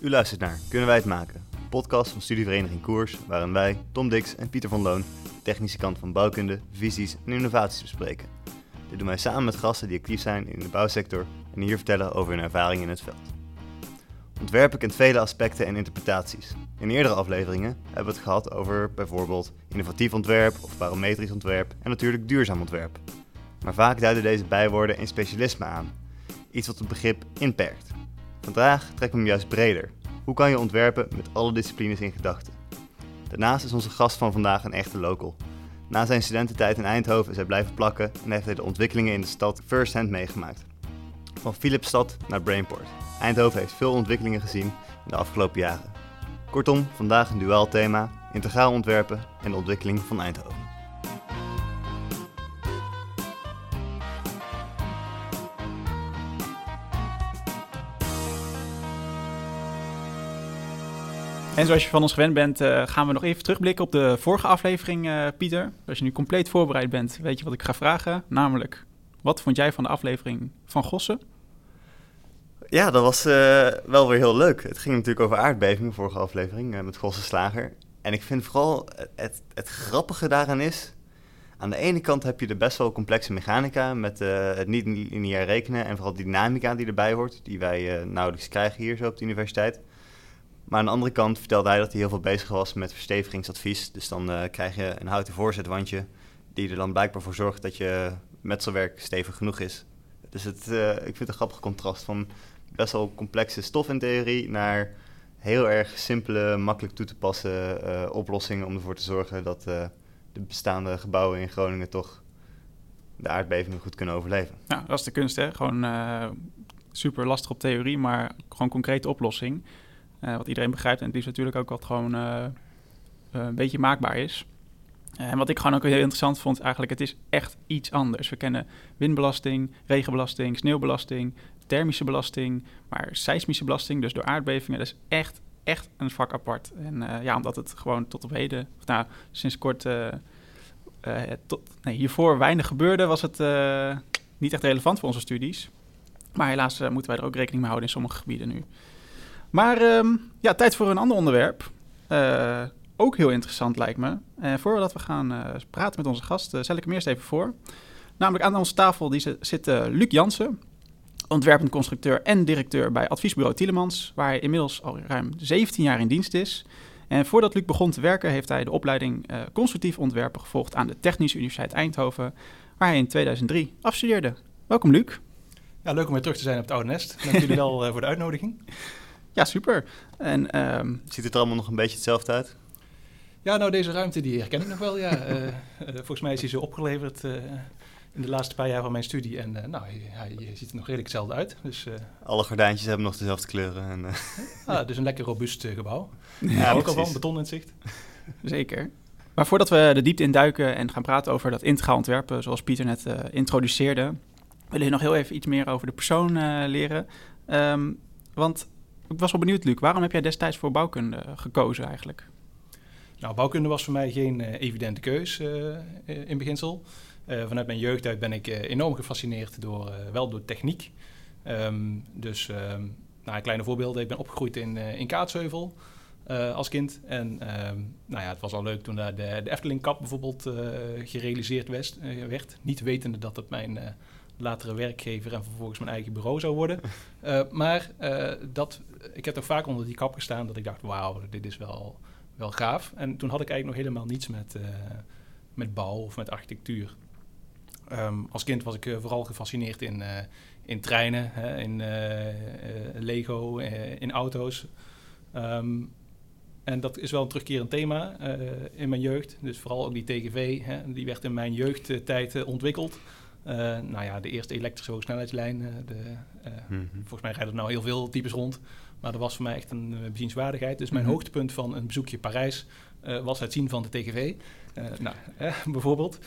U luistert naar Kunnen wij het maken? Een podcast van Studievereniging Koers, waarin wij, Tom Dix en Pieter van Loon, de technische kant van bouwkunde, visies en innovaties bespreken. Dit doen wij samen met gasten die actief zijn in de bouwsector en hier vertellen over hun ervaring in het veld. Ontwerpen kent vele aspecten en interpretaties. In eerdere afleveringen hebben we het gehad over bijvoorbeeld innovatief ontwerp of barometrisch ontwerp en natuurlijk duurzaam ontwerp. Maar vaak duiden deze bijwoorden een specialisme aan, iets wat het begrip inperkt. Vandaag trekken we hem juist breder. Hoe kan je ontwerpen met alle disciplines in gedachten? Daarnaast is onze gast van vandaag een echte local. Na zijn studententijd in Eindhoven is hij blijven plakken en heeft hij de ontwikkelingen in de stad first-hand meegemaakt. Van Philipsstad naar Brainport. Eindhoven heeft veel ontwikkelingen gezien in de afgelopen jaren. Kortom, vandaag een duaal thema, integraal ontwerpen en de ontwikkeling van Eindhoven. En zoals je van ons gewend bent, uh, gaan we nog even terugblikken op de vorige aflevering, uh, Pieter. Als je nu compleet voorbereid bent, weet je wat ik ga vragen. Namelijk, wat vond jij van de aflevering van Gossen? Ja, dat was uh, wel weer heel leuk. Het ging natuurlijk over aardbevingen, vorige aflevering, met Gossen Slager. En ik vind vooral het, het, het, grappige daaraan is... Aan de ene kant heb je de best wel complexe mechanica met het niet lineair rekenen... en vooral dynamica die erbij hoort, die wij nauwelijks krijgen hier zo op de universiteit... Maar aan de andere kant vertelde hij dat hij heel veel bezig was met verstevigingsadvies. Dus dan uh, krijg je een houten voorzetwandje die er dan blijkbaar voor zorgt dat je metselwerk stevig genoeg is. Dus het, uh, ik vind het een grappig contrast van best wel complexe stof in theorie naar heel erg simpele, makkelijk toe te passen uh, oplossingen om ervoor te zorgen dat de bestaande gebouwen in Groningen toch de aardbevingen goed kunnen overleven. Ja, dat is de kunst, hè? Gewoon super lastig op theorie, maar gewoon concrete oplossing. Uh, wat iedereen begrijpt en het is natuurlijk ook wat gewoon uh, een beetje maakbaar is. En wat ik gewoon ook heel interessant vond, eigenlijk, het is echt iets anders. We kennen windbelasting, regenbelasting, sneeuwbelasting, thermische belasting, maar seismische belasting, dus door aardbevingen, dat is echt, echt een vak apart. En ja, omdat het gewoon tot op heden, nou, sinds kort, tot, nee, hiervoor weinig gebeurde, was het niet echt relevant voor onze studies. Maar helaas moeten wij er ook rekening mee houden in sommige gebieden nu. Maar um, ja, tijd voor een ander onderwerp. Uh, ook heel interessant lijkt me. Uh, voordat we gaan uh, praten met onze gast, stel ik hem eerst even voor. Namelijk aan onze tafel die zit Luc Jansen, ontwerpend constructeur en directeur bij adviesbureau Tielemans, waar hij inmiddels al ruim 17 jaar in dienst is. En voordat Luc begon te werken, heeft hij de opleiding constructief ontwerpen gevolgd aan de Technische Universiteit Eindhoven, waar hij in 2003 afstudeerde. Welkom Luc. Ja, leuk om weer terug te zijn op het oude nest. Dank jullie wel voor de uitnodiging. Ja, super. En, um... Ziet het er allemaal nog een beetje hetzelfde uit? Ja, nou, deze ruimte die herken ik nog wel, ja. uh, volgens mij is hij zo opgeleverd uh, in de laatste paar jaar van mijn studie. En uh, nou, hij, hij, ziet er nog redelijk hetzelfde uit. Dus, Alle gordijntjes hebben nog dezelfde kleuren. En, ah, dus een lekker robuust gebouw. Ja, ook al van, beton in zicht. Zeker. Maar voordat we de diepte induiken en gaan praten over dat integraal ontwerpen, zoals Pieter net introduceerde, willen we nog heel even iets meer over de persoon leren. Um, want ik was wel benieuwd, Luc. Waarom heb jij destijds voor bouwkunde gekozen eigenlijk? Nou, bouwkunde was voor mij geen uh, evidente keus uh, in beginsel. Vanuit mijn jeugd uit ben ik enorm gefascineerd door, wel door techniek. Um, dus, um, nou, kleine voorbeelden. Ik ben opgegroeid in, in Kaatsheuvel als kind. En um, nou ja, het was al leuk toen daar de, de Efteling Cup bijvoorbeeld gerealiseerd werd, werd. Niet wetende dat het mijn latere werkgever en vervolgens mijn eigen bureau zou worden. Uh, maar uh, dat, ik heb toch vaak onder die kap gestaan dat ik dacht, wauw, dit is wel, wel gaaf. En toen had ik eigenlijk nog helemaal niets met, uh, met bouw of met architectuur. Um, als kind was ik vooral gefascineerd in, in treinen, hè, in Lego, in auto's. Um, en dat is wel een terugkerend thema in mijn jeugd. Dus vooral ook die TGV, hè, die werd in mijn jeugdtijd ontwikkeld. Uh, nou ja, de eerste elektrische hoogsnelheidslijn. Uh, de, uh, mm-hmm. Volgens mij rijden er nou heel veel types rond. Maar dat was voor mij echt een bezienswaardigheid. Dus mijn mm-hmm. hoogtepunt van een bezoekje Parijs was het zien van de TGV. nou, bijvoorbeeld.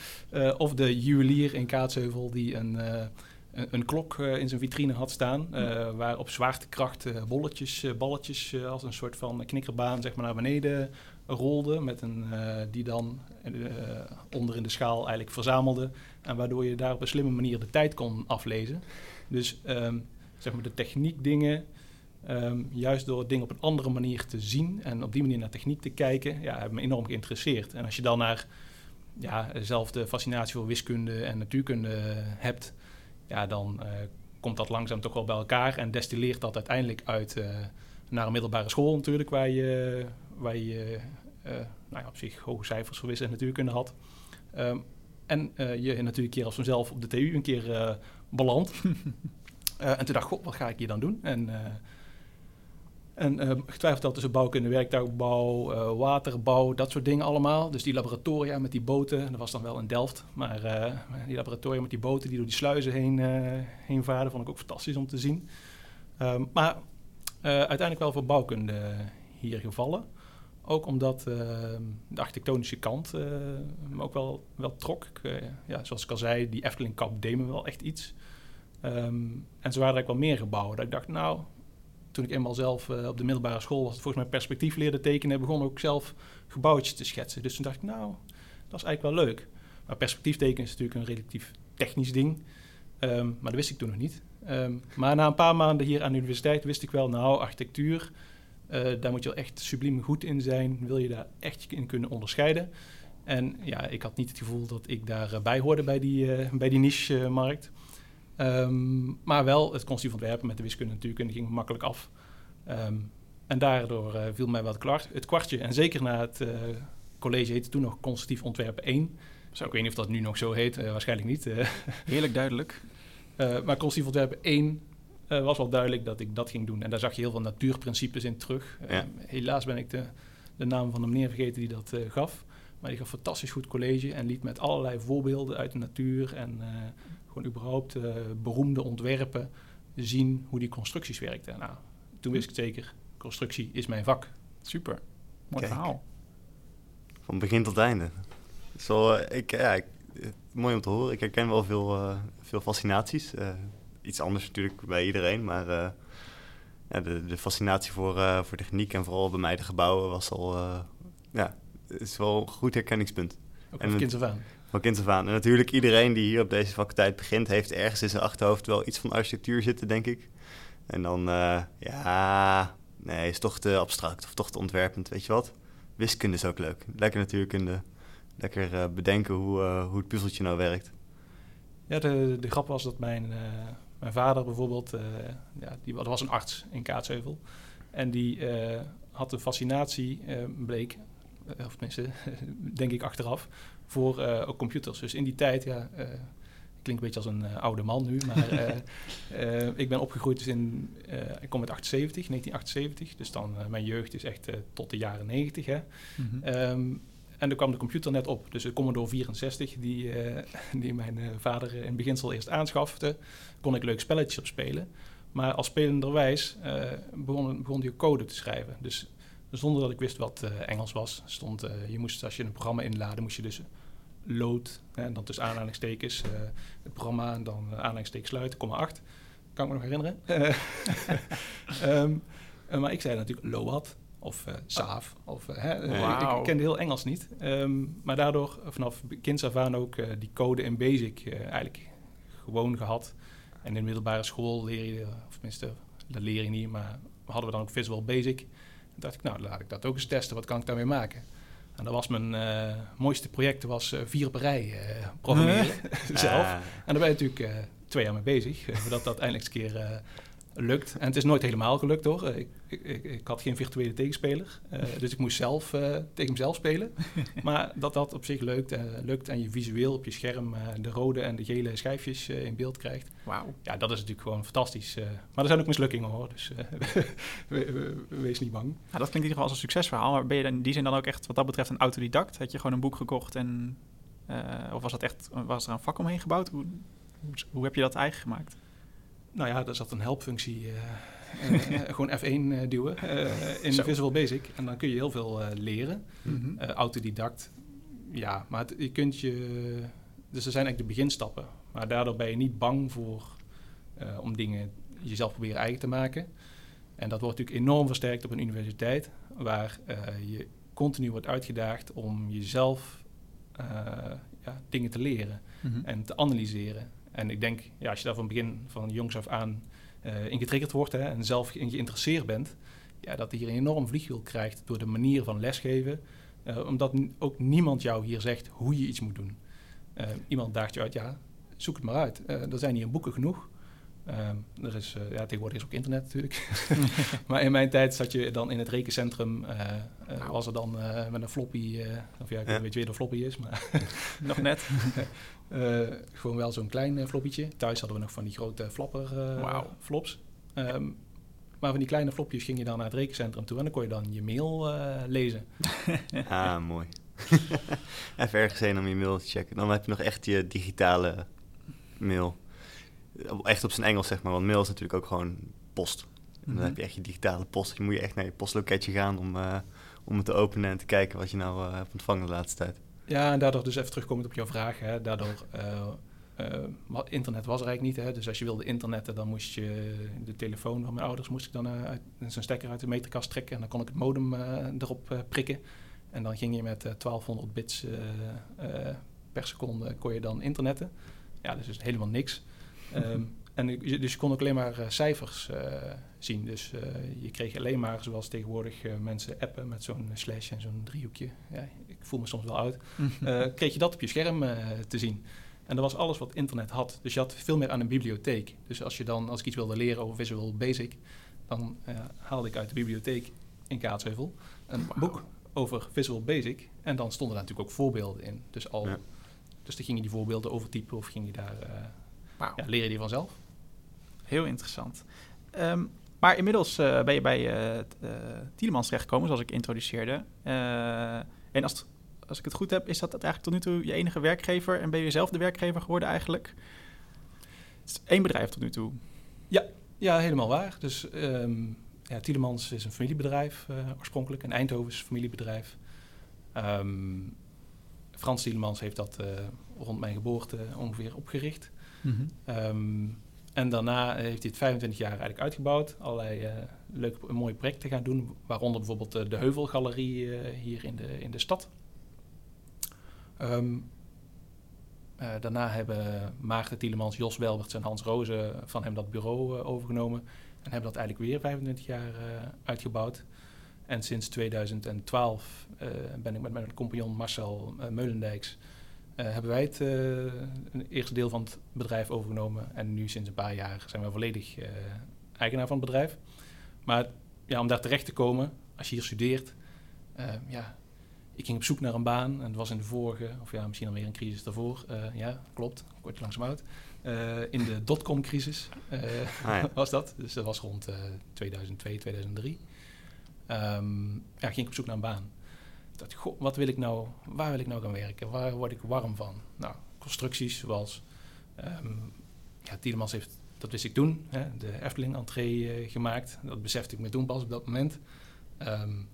of de juwelier in Kaatsheuvel die een, een, een klok in zijn vitrine had staan. Mm-hmm. waar op zwaartekracht bolletjes, balletjes als een soort van knikkerbaan zeg maar, naar beneden rolde. Met een, die dan onder in de schaal eigenlijk verzamelde en waardoor je daar op een slimme manier de tijd kon aflezen. Dus um, zeg maar de techniek dingen Ehm, juist door dingen op een andere manier te zien en op die manier naar techniek te kijken, ja, hebben me enorm geïnteresseerd. En als je dan naar ja, dezelfde fascinatie voor wiskunde en natuurkunde hebt, ja, dan uh, komt dat langzaam toch wel bij elkaar en destilleert dat uiteindelijk uit uh, naar een middelbare school natuurlijk, waar je, waar je uh, nou ja, op zich hoge cijfers voor wiskunde en natuurkunde had. Um, en je natuurlijk een keer als vanzelf op de TU een keer belandt. en toen dacht ik, god, wat ga ik hier dan doen? En en uh, getwijfeld had tussen bouwkunde, werktuigbouw, uh, waterbouw, dat soort dingen allemaal. Dus die laboratoria met die boten, dat was dan wel in Delft. Maar uh, die laboratoria met die boten die door die sluizen heen, heen vaarden, vond ik ook fantastisch om te zien. Um, maar uiteindelijk wel voor bouwkunde hier gevallen. Ook omdat ehm, de architectonische kant me ook wel, wel trok. Ik, ja, zoals ik al zei, die Efteling Kap deed me wel echt iets. Um, en zo waren ook wel meer gebouwen. Dat ik dacht, nou, toen ik eenmaal zelf uh, op de middelbare school was, volgens mij perspectief leerde tekenen, begon ook zelf gebouwtjes te schetsen. Dus toen dacht ik, nou, dat is eigenlijk wel leuk. Maar perspectief tekenen is natuurlijk een relatief technisch ding. Um, maar dat wist ik toen nog niet. Maar na een paar maanden hier aan de universiteit wist ik wel, nou, architectuur, daar moet je wel echt subliem goed in zijn. Wil je daar echt in kunnen onderscheiden? En ja, ik had niet het gevoel dat ik daarbij uh, hoorde bij die, uh, bij die niche-markt. Um, maar wel het constructief ontwerpen met de wiskunde natuurlijk, en die ging makkelijk af. Um, en daardoor uh, viel mij wel het, het, kwartje. En zeker na het uh, college heette toen nog constructief ontwerpen 1. Zo, ik weet niet of dat nu nog zo heet, uh, waarschijnlijk niet. Heerlijk duidelijk. maar constructief ontwerpen 1 was wel duidelijk dat ik dat ging doen. En daar zag je heel veel natuurprincipes in terug. Ja. helaas ben ik de, de, naam van de meneer vergeten die dat gaf. Maar die gaf fantastisch goed college en liet met allerlei voorbeelden uit de natuur en gewoon überhaupt uh, beroemde ontwerpen zien hoe die constructies werkten. Nou, toen wist ik zeker, constructie is mijn vak. Super, mooi Kijk. verhaal. Van begin tot einde. Zo, uh, ik, ja, ik, mooi om te horen. Ik herken wel veel, uh, veel fascinaties. Iets anders natuurlijk bij iedereen, maar ja, de, de, fascinatie voor, voor techniek en vooral bij mij de gebouwen was al, ja, is wel een goed herkenningspunt. Ook van kind af aan. Van kind af aan. En natuurlijk iedereen die hier op deze faculteit begint, heeft ergens in zijn achterhoofd wel iets van architectuur zitten, denk ik. En dan, ja, nee, is toch te abstract of toch te ontwerpend, weet je wat. Wiskunde is ook leuk. Lekker natuurkunde. Lekker uh, bedenken hoe, uh, hoe het puzzeltje nou werkt. Ja, de, de grap was dat mijn, mijn vader bijvoorbeeld, ja, die dat was een arts in Kaatsheuvel. En die had een fascinatie, bleek, of tenminste, denk ik achteraf, voor uh, ook computers. Dus in die tijd, ja, uh, ik klink een beetje als een uh, oude man nu, maar ik ben opgegroeid dus in, ik kom uit 78, 1978, dus dan mijn jeugd is echt tot de jaren 90. Hè. Mm -hmm. um, en er kwam de computer net op, dus de Commodore 64, die, die mijn vader in beginsel eerst aanschafte, kon ik leuk spelletjes op spelen. Maar als spelenderwijs begon, begon die code te schrijven. Dus zonder dat ik wist wat uh, Engels was. Stond, uh, je moest, als je een programma inladen, moest je dus load, hè, en dan tussen aanhalingstekens uh, het programma en dan aanhalingstekens sluiten, komma 8. Kan ik me nog herinneren. um, maar ik zei natuurlijk load of uh, saaf. Of, hè, wow. ik, ik, kende heel Engels niet. Um, maar daardoor vanaf kinds af aan ook die code in Basic eigenlijk gewoon gehad. En in de middelbare school leer je, of tenminste, dat leer je niet, maar hadden we dan ook Visual Basic dacht ik, nou, laat ik dat ook eens testen. Wat kan ik daarmee maken? En dat was mijn uh, mooiste project, was uh, vier op rij uh, programmeren zelf. En daar ben je natuurlijk twee jaar mee bezig, voordat dat eindelijk eens een keer lukt. En het is nooit helemaal gelukt hoor. Ik, ik, ik had geen virtuele tegenspeler, uh, dus ik moest zelf uh, tegen mezelf spelen. maar dat dat op zich lukt, uh, lukt en je visueel op je scherm de rode en de gele schijfjes in beeld krijgt. Wauw. Ja, dat is natuurlijk gewoon fantastisch. maar er zijn ook mislukkingen hoor, dus wees niet bang. Ja, dat klinkt in ieder geval als een succesverhaal. Maar ben je in die zin dan ook echt wat dat betreft een autodidact? Had je gewoon een boek gekocht en... of was, dat echt, was er een vak omheen gebouwd? Hoe, hoe heb je dat eigen gemaakt? Nou ja, daar zat een helpfunctie. Uh, uh, gewoon F1 duwen in Zo. Visual Basic. En dan kun je heel veel leren. Mm -hmm. autodidact. Ja, maar het, je kunt je... Dus er zijn eigenlijk de beginstappen. Maar daardoor ben je niet bang voor... om dingen jezelf proberen eigen te maken. En dat wordt natuurlijk enorm versterkt op een universiteit... waar je continu wordt uitgedaagd om jezelf ja, dingen te leren... Mm -hmm. en te analyseren. En ik denk, ja, als je daar van begin van jongs af aan uh, in getriggerd wordt hè, en zelf in geïnteresseerd bent, ja, dat hij hier een enorm vliegwiel krijgt door de manier van lesgeven. Uh, omdat ook niemand jou hier zegt hoe je iets moet doen. Uh, iemand daagt je uit, ja, zoek het maar uit. er zijn hier boeken genoeg. Er is, ja, tegenwoordig is ook internet natuurlijk. maar in mijn tijd zat je dan in het rekencentrum. Uh, was er dan met een floppy, of ja, ik weet je weer de floppy is, maar nog net. gewoon wel zo'n klein floppietje. Thuis hadden we nog van die grote flapper wow. flops. Um, maar van die kleine flopjes ging je dan naar het rekencentrum toe en dan kon je dan je mail lezen. ah, mooi. Even ergens heen om je mail te checken. Dan heb je nog echt je digitale mail echt op zijn Engels zeg maar, want mail is natuurlijk ook gewoon post. En dan mhm. heb je echt je digitale post. Je moet je echt naar je postloketje gaan om, uh, om het te openen en te kijken wat je nou uh, hebt ontvangen de laatste tijd. Ja, en daardoor dus even terugkomend op jouw vraag. Hè, daardoor, uh, internet was er eigenlijk niet. Hè, dus als je wilde internetten, dan moest je de telefoon van mijn ouders moest ik dan uit zijn stekker uit de meterkast trekken. En dan kon ik het modem erop prikken. En dan ging je met 1200 bits per seconde kon je dan internetten. Ja, dus is helemaal niks. Ehm, en dus je kon ook alleen maar uh, cijfers uh, zien. Dus uh, je kreeg alleen maar, zoals tegenwoordig mensen appen met zo'n slash en zo'n driehoekje. Ja, ik voel me soms wel oud. kreeg je dat op je scherm te zien. En dat was alles wat internet had. Dus je had veel meer aan een bibliotheek. Dus als je dan, als ik iets wilde leren over Visual Basic, dan haalde ik uit de bibliotheek in Kaatsheuvel een boek over Visual Basic. En dan stonden daar natuurlijk ook voorbeelden in. Dus al, ja. dus dan ging je die voorbeelden overtypen of ging je daar Wow. Ja, leer je die vanzelf. Heel interessant. Um, maar inmiddels uh, ben je bij uh, Tielemans terechtgekomen, zoals ik introduceerde. en als, als ik het goed heb, is dat eigenlijk tot nu toe je enige werkgever en ben je zelf de werkgever geworden eigenlijk? Het is één bedrijf tot nu toe. Ja, ja helemaal waar. Dus um, ja, Tielemans is een familiebedrijf oorspronkelijk, een Eindhovens familiebedrijf. Um, Frans Tielemans heeft dat rond mijn geboorte ongeveer opgericht. Mhm. Ehm, en daarna heeft hij het 25 jaar eigenlijk uitgebouwd. Allerlei uh, leuke, mooie projecten gaan doen. Waaronder bijvoorbeeld uh, de Heuvelgalerie hier in de, in de stad. Um, daarna hebben Maarten Tielemans, Jos Welberts en Hans Rozen van hem dat bureau overgenomen. En hebben dat eigenlijk weer 25 jaar uitgebouwd. En sinds 2012 ben ik met mijn compagnon Marcel Meulendijks hebben wij het uh, eerste deel van het bedrijf overgenomen. En nu sinds een paar jaar zijn we volledig uh, eigenaar van het bedrijf. Maar ja, om daar terecht te komen, als je hier studeert, ja, ik ging op zoek naar een baan. En dat was in de vorige, of ja, misschien alweer een crisis daarvoor. ja, klopt, kort langzaam uit. in de dotcom-crisis ah, ja. was dat. Dus dat was rond 2002, 2003. Um, ja, ging ik op zoek naar een baan goh, wat wil ik nou, waar wil ik nou gaan werken? Waar word ik warm van? Nou, constructies zoals, um, ja, heeft, dat wist ik toen, hè, de Efteling-entree uh, gemaakt. Dat besefte ik me toen pas op dat moment. Um,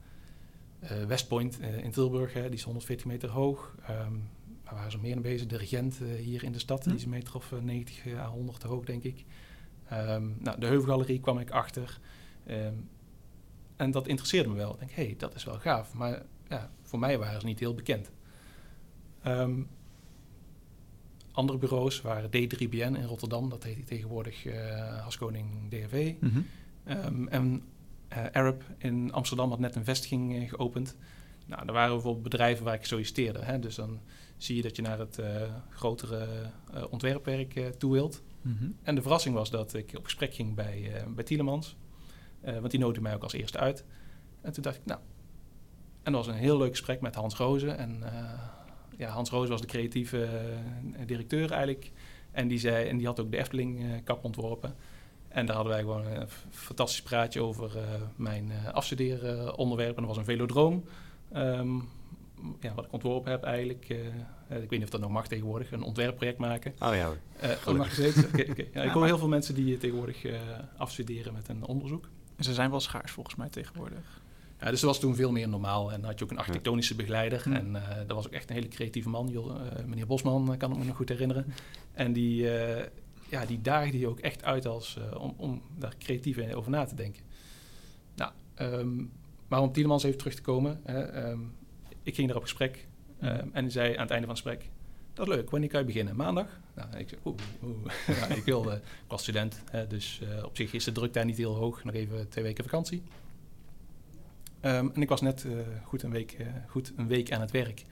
uh, Westpoint uh, in Tilburg, hè, die is 140 meter hoog. Um, waar waren ze meer mee bezig? De Regent hier in de stad, die is een meter of 90 à 100 te hoog, denk ik. nou, de Heuvelgalerie kwam ik achter. en dat interesseerde me wel. Ik denk, hé, hey, dat is wel gaaf. Maar ja, voor mij waren ze niet heel bekend. Um, andere bureaus waren D3BN in Rotterdam, dat heet tegenwoordig uh, Haskoning DFV. Mm -hmm. um, en uh, Arab in Amsterdam had net een vestiging uh, geopend. Nou, daar waren bijvoorbeeld bedrijven waar ik solliciteerde. Hè? Dus dan zie je dat je naar het grotere ontwerpwerk toe wilt. Mm -hmm. En de verrassing was dat ik op gesprek ging bij, bij Tielemans. want die nodigde mij ook als eerste uit. En toen dacht ik, nou, en dat was een heel leuk gesprek met Hans Rozen. En uh, ja, Hans Rozen was de creatieve uh, directeur eigenlijk. En die, zei, en die had ook de Efteling-kap uh, ontworpen. En daar hadden wij gewoon een fantastisch praatje over mijn afstudeeronderwerp. En dat was een velodroom. Um, ja, wat ik ontworpen heb eigenlijk. ik weet niet of dat nog mag tegenwoordig. Een ontwerpproject maken. Oh ja hoor. Uh, mag gezeten. okay, okay. Ja, ik hoor heel veel mensen die tegenwoordig afstuderen met een onderzoek. En ze zijn wel schaars volgens mij tegenwoordig. Ja, dus dat was toen veel meer normaal. En dan had je ook een architectonische begeleider. En uh, dat was ook echt een hele creatieve man. Uh, meneer Bosman kan ik me nog goed herinneren. En die, ja, die daagde je ook echt uit als, om, om daar creatief over na te denken. Nou, um, maar om Tielemans even terug te komen. um, ik ging daar op gesprek. Um, en hij zei aan het einde van het gesprek... dat is leuk. Wanneer kan je beginnen? Maandag? Nou, ik zei, oeh, ik, wil, ik was student, hè, dus op zich is de druk daar niet heel hoog. Nog even twee weken vakantie. Ehm, en ik was net goed, een week, goed een week aan het werk.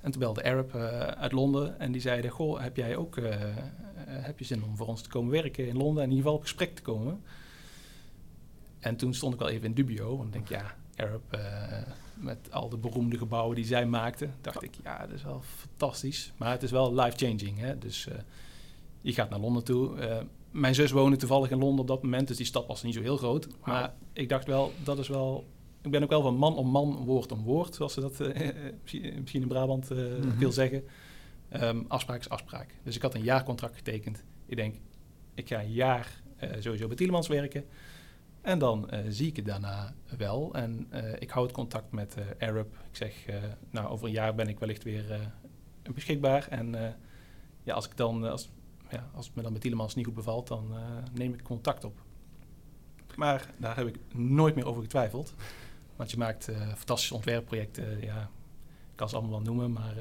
En toen belde Arab uit Londen en die zeiden... Goh, heb jij ook heb je zin om voor ons te komen werken in Londen... en in ieder geval op gesprek te komen? En toen stond ik wel even in dubio. Want ik denk, ja, Arab met al de beroemde gebouwen die zij maakte, dacht ik, ja, dat is wel fantastisch. Maar het is wel life-changing. Dus uh, je gaat naar Londen toe. Uh, mijn zus woonde toevallig in Londen op dat moment, dus die stad was niet zo heel groot. Maar ik dacht wel, dat is wel. Ik ben ook wel van man om man, woord om woord, zoals ze dat uh, misschien in Brabant mm -hmm. wil zeggen. Um, afspraak is afspraak. Dus ik had een jaarcontract getekend. Ik denk, ik ga een jaar sowieso bij Tielemans werken. En dan uh, zie ik het daarna wel. En uh, ik houd contact met uh, Arab. Ik zeg, nou, over een jaar ben ik wellicht weer beschikbaar. En ja, als, ik dan, als, ja, als het me dan met Tielemans niet goed bevalt, dan neem ik contact op. Maar daar heb ik nooit meer over getwijfeld. Want je maakt fantastische ontwerpprojecten. ja, ik kan ze allemaal wel noemen, maar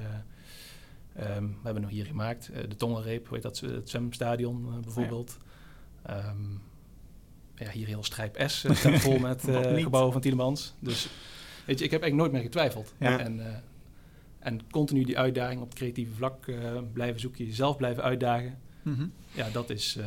um, we hebben nog hier gemaakt. de Tongenreep, weet dat, het zwemstadion bijvoorbeeld. Ja. Um, ja, hier heel Strijp S uh, staat vol met uh, gebouwen van Tielemans. Dus weet je, ik heb eigenlijk nooit meer getwijfeld. Ja. En, uh, en continu die uitdaging op het creatieve vlak blijven zoeken, jezelf blijven uitdagen. Mm -hmm. Ja, dat is...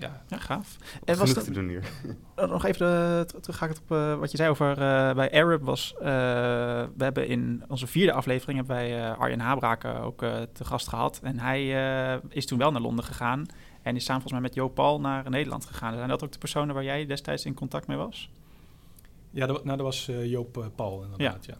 ja. ja, gaaf. En was te doen hier. nog even uh, terug ga ik op uh, wat je zei over uh, bij Arab was. we hebben in onze vierde aflevering hebben wij Arjen Habraken ook te gast gehad. En hij is toen wel naar Londen gegaan. En is samen volgens mij met Joop Paul naar Nederland gegaan. Zijn dat ook de personen waar jij destijds in contact mee was? Ja, dat, nou, dat was uh, Joop uh, Paul inderdaad, ja.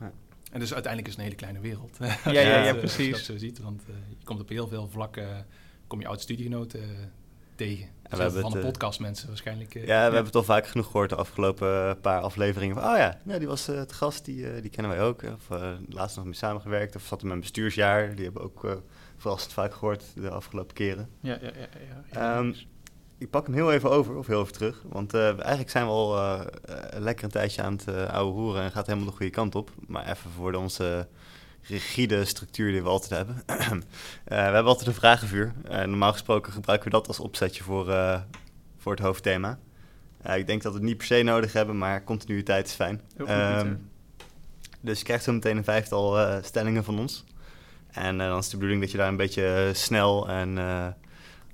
ja. En dus uiteindelijk is het een hele kleine wereld. ja, ja, ja, ja, precies. Als je dat zo ziet, want uh, je komt op heel veel vlakken, kom je oud-studiegenoten tegen. En we hebben van de podcast mensen waarschijnlijk. ja, we hebben het al vaak genoeg gehoord de afgelopen paar afleveringen. Van, oh ja, die was het gast, die, die kennen wij ook. Of laatst nog mee samengewerkt. Of zat in mijn bestuursjaar. Die hebben ook verrassend vaak gehoord de afgelopen keren. Ja, ja, ja. ja, um, ik pak hem heel even over, of heel even terug. Want uh, eigenlijk zijn we al uh, lekker een tijdje aan het uh, ouwe hoeren en gaat helemaal de goede kant op. Maar even voor de onze rigide structuur die we altijd hebben. we hebben altijd een vragenvuur. normaal gesproken gebruiken we dat als opzetje voor, voor het hoofdthema. ik denk dat we het niet per se nodig hebben, maar continuïteit is fijn. Um, dus je krijgt zo meteen een vijftal stellingen van ons. En dan is de bedoeling dat je daar een beetje eh, snel en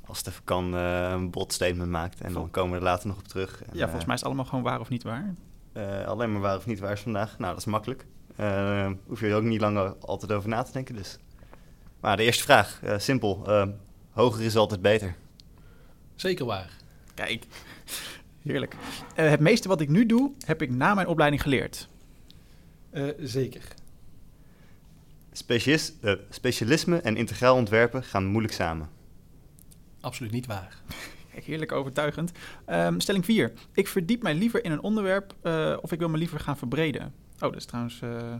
als het even kan een bot statement maakt. En dan komen we er later nog op terug. En, ja, volgens mij is het allemaal gewoon waar of niet waar. alleen maar waar of niet waar is vandaag. Nou, dat is makkelijk. Hoef je er ook niet lang altijd over na te denken. Dus. Maar de eerste vraag, simpel. hoger is altijd beter. Zeker waar. Kijk, heerlijk. het meeste wat ik nu doe, heb ik na mijn opleiding geleerd. zeker. Specialist, uh, specialisme en integraal ontwerpen gaan moeilijk samen. Absoluut niet waar. Kijk, heerlijk overtuigend. Um, stelling 4. Ik verdiep mij liever in een onderwerp uh, of ik wil me liever gaan verbreden. Oh, dat is trouwens uh,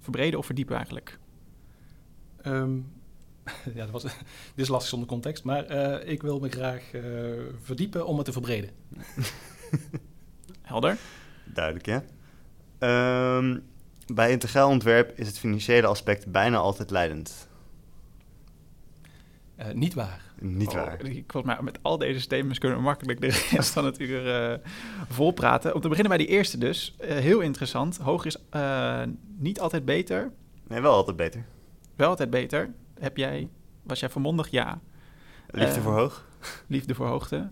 verbreden of verdiepen eigenlijk. Um, ja, dat was, dit is lastig zonder context, maar ik wil me graag verdiepen om het te verbreden. Helder. Duidelijk, ja. Um, bij integraal ontwerp is het financiële aspect bijna altijd leidend. Uh, niet waar. Niet oh, waar. Volgens mij met al deze statements kunnen we makkelijk de rest van het uur uh, volpraten. Om te beginnen bij die eerste dus. Uh, heel interessant. Hoog is niet altijd beter. Nee, wel altijd beter. Wel altijd beter. Heb jij, was jij vermondig? Ja. Liefde voor hoog? Liefde voor hoogte.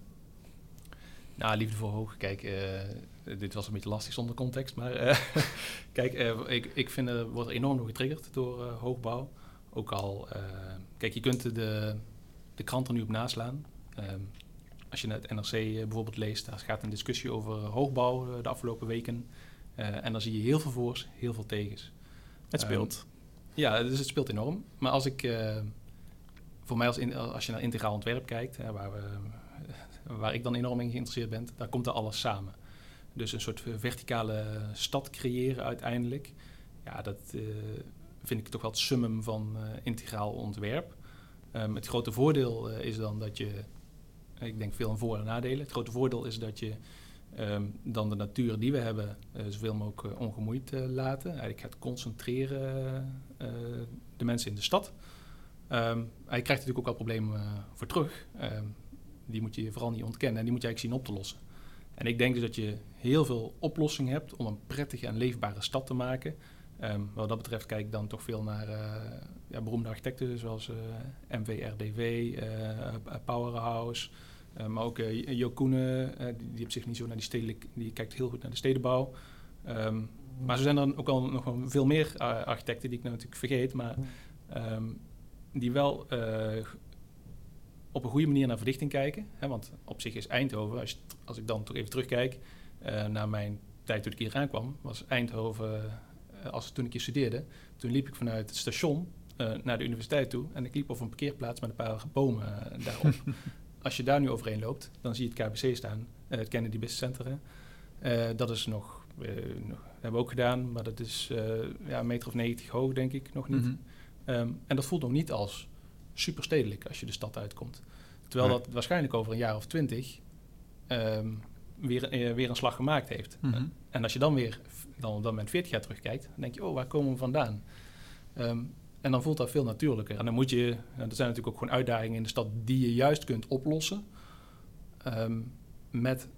Nou, liefde voor hoog. Kijk, uh, dit was een beetje lastig zonder context. Maar uh, kijk, uh, ik, ik vind er wordt enorm door getriggerd door hoogbouw. Ook al, kijk, je kunt de, de krant er nu op naslaan. Ehm, als je het NRC bijvoorbeeld leest, daar gaat een discussie over hoogbouw de afgelopen weken. en dan zie je heel veel voor's, heel veel tegens. Het speelt. Um, ja, dus het speelt enorm. Maar als ik, voor mij als, in, als je naar integraal ontwerp kijkt, waar we waar ik dan enorm in geïnteresseerd ben, daar komt er alles samen. Dus een soort verticale stad creëren uiteindelijk. Ja, dat uh, vind ik toch wel het summum van integraal ontwerp. Um, het grote voordeel uh, is dan dat je, ik denk veel aan voor- en nadelen. Het grote voordeel is dat je um, dan de natuur die we hebben zoveel mogelijk ongemoeid laten. Eigenlijk gaat concentreren de mensen in de stad. Ehm, hij krijgt natuurlijk ook wel problemen voor terug. Ehm, die moet je vooral niet ontkennen en die moet je eigenlijk zien op te lossen. En ik denk dus dat je heel veel oplossingen hebt om een prettige en leefbare stad te maken. Um, wat dat betreft kijk ik dan toch veel naar uh, ja, beroemde architecten zoals uh, MVRDV, uh, Powerhouse, maar ook Jo die, die op zich niet zo naar die stedelijk, die kijkt heel goed naar de stedenbouw. Um, maar zo zijn er ook al nog wel veel meer architecten die ik nou natuurlijk vergeet, maar um, die wel op een goede manier naar verdichting kijken. Hè, want op zich is Eindhoven, als, als ik dan toch even terugkijk naar mijn tijd toen ik hier aankwam, was Eindhoven als toen ik hier studeerde, toen liep ik vanuit het station uh, naar de universiteit toe en ik liep over een parkeerplaats met een paar bomen uh, daarop. Als je daar nu overheen loopt, dan zie je het KBC staan, het Kennedy Business Center. dat is nog, nog, hebben we ook gedaan, maar dat is ja, een meter of 90 hoog, denk ik, nog niet. Mm -hmm. um, en dat voelt nog niet als superstedelijk als je de stad uitkomt. Terwijl nee. dat waarschijnlijk over een jaar of twintig um, weer, weer een slag gemaakt heeft. Mm -hmm. En als je dan weer dan op dat moment 40 jaar terugkijkt, dan denk je, oh, waar komen we vandaan? Um, en dan voelt dat veel natuurlijker. En dan moet je, er zijn natuurlijk ook gewoon uitdagingen in de stad die je juist kunt oplossen um, met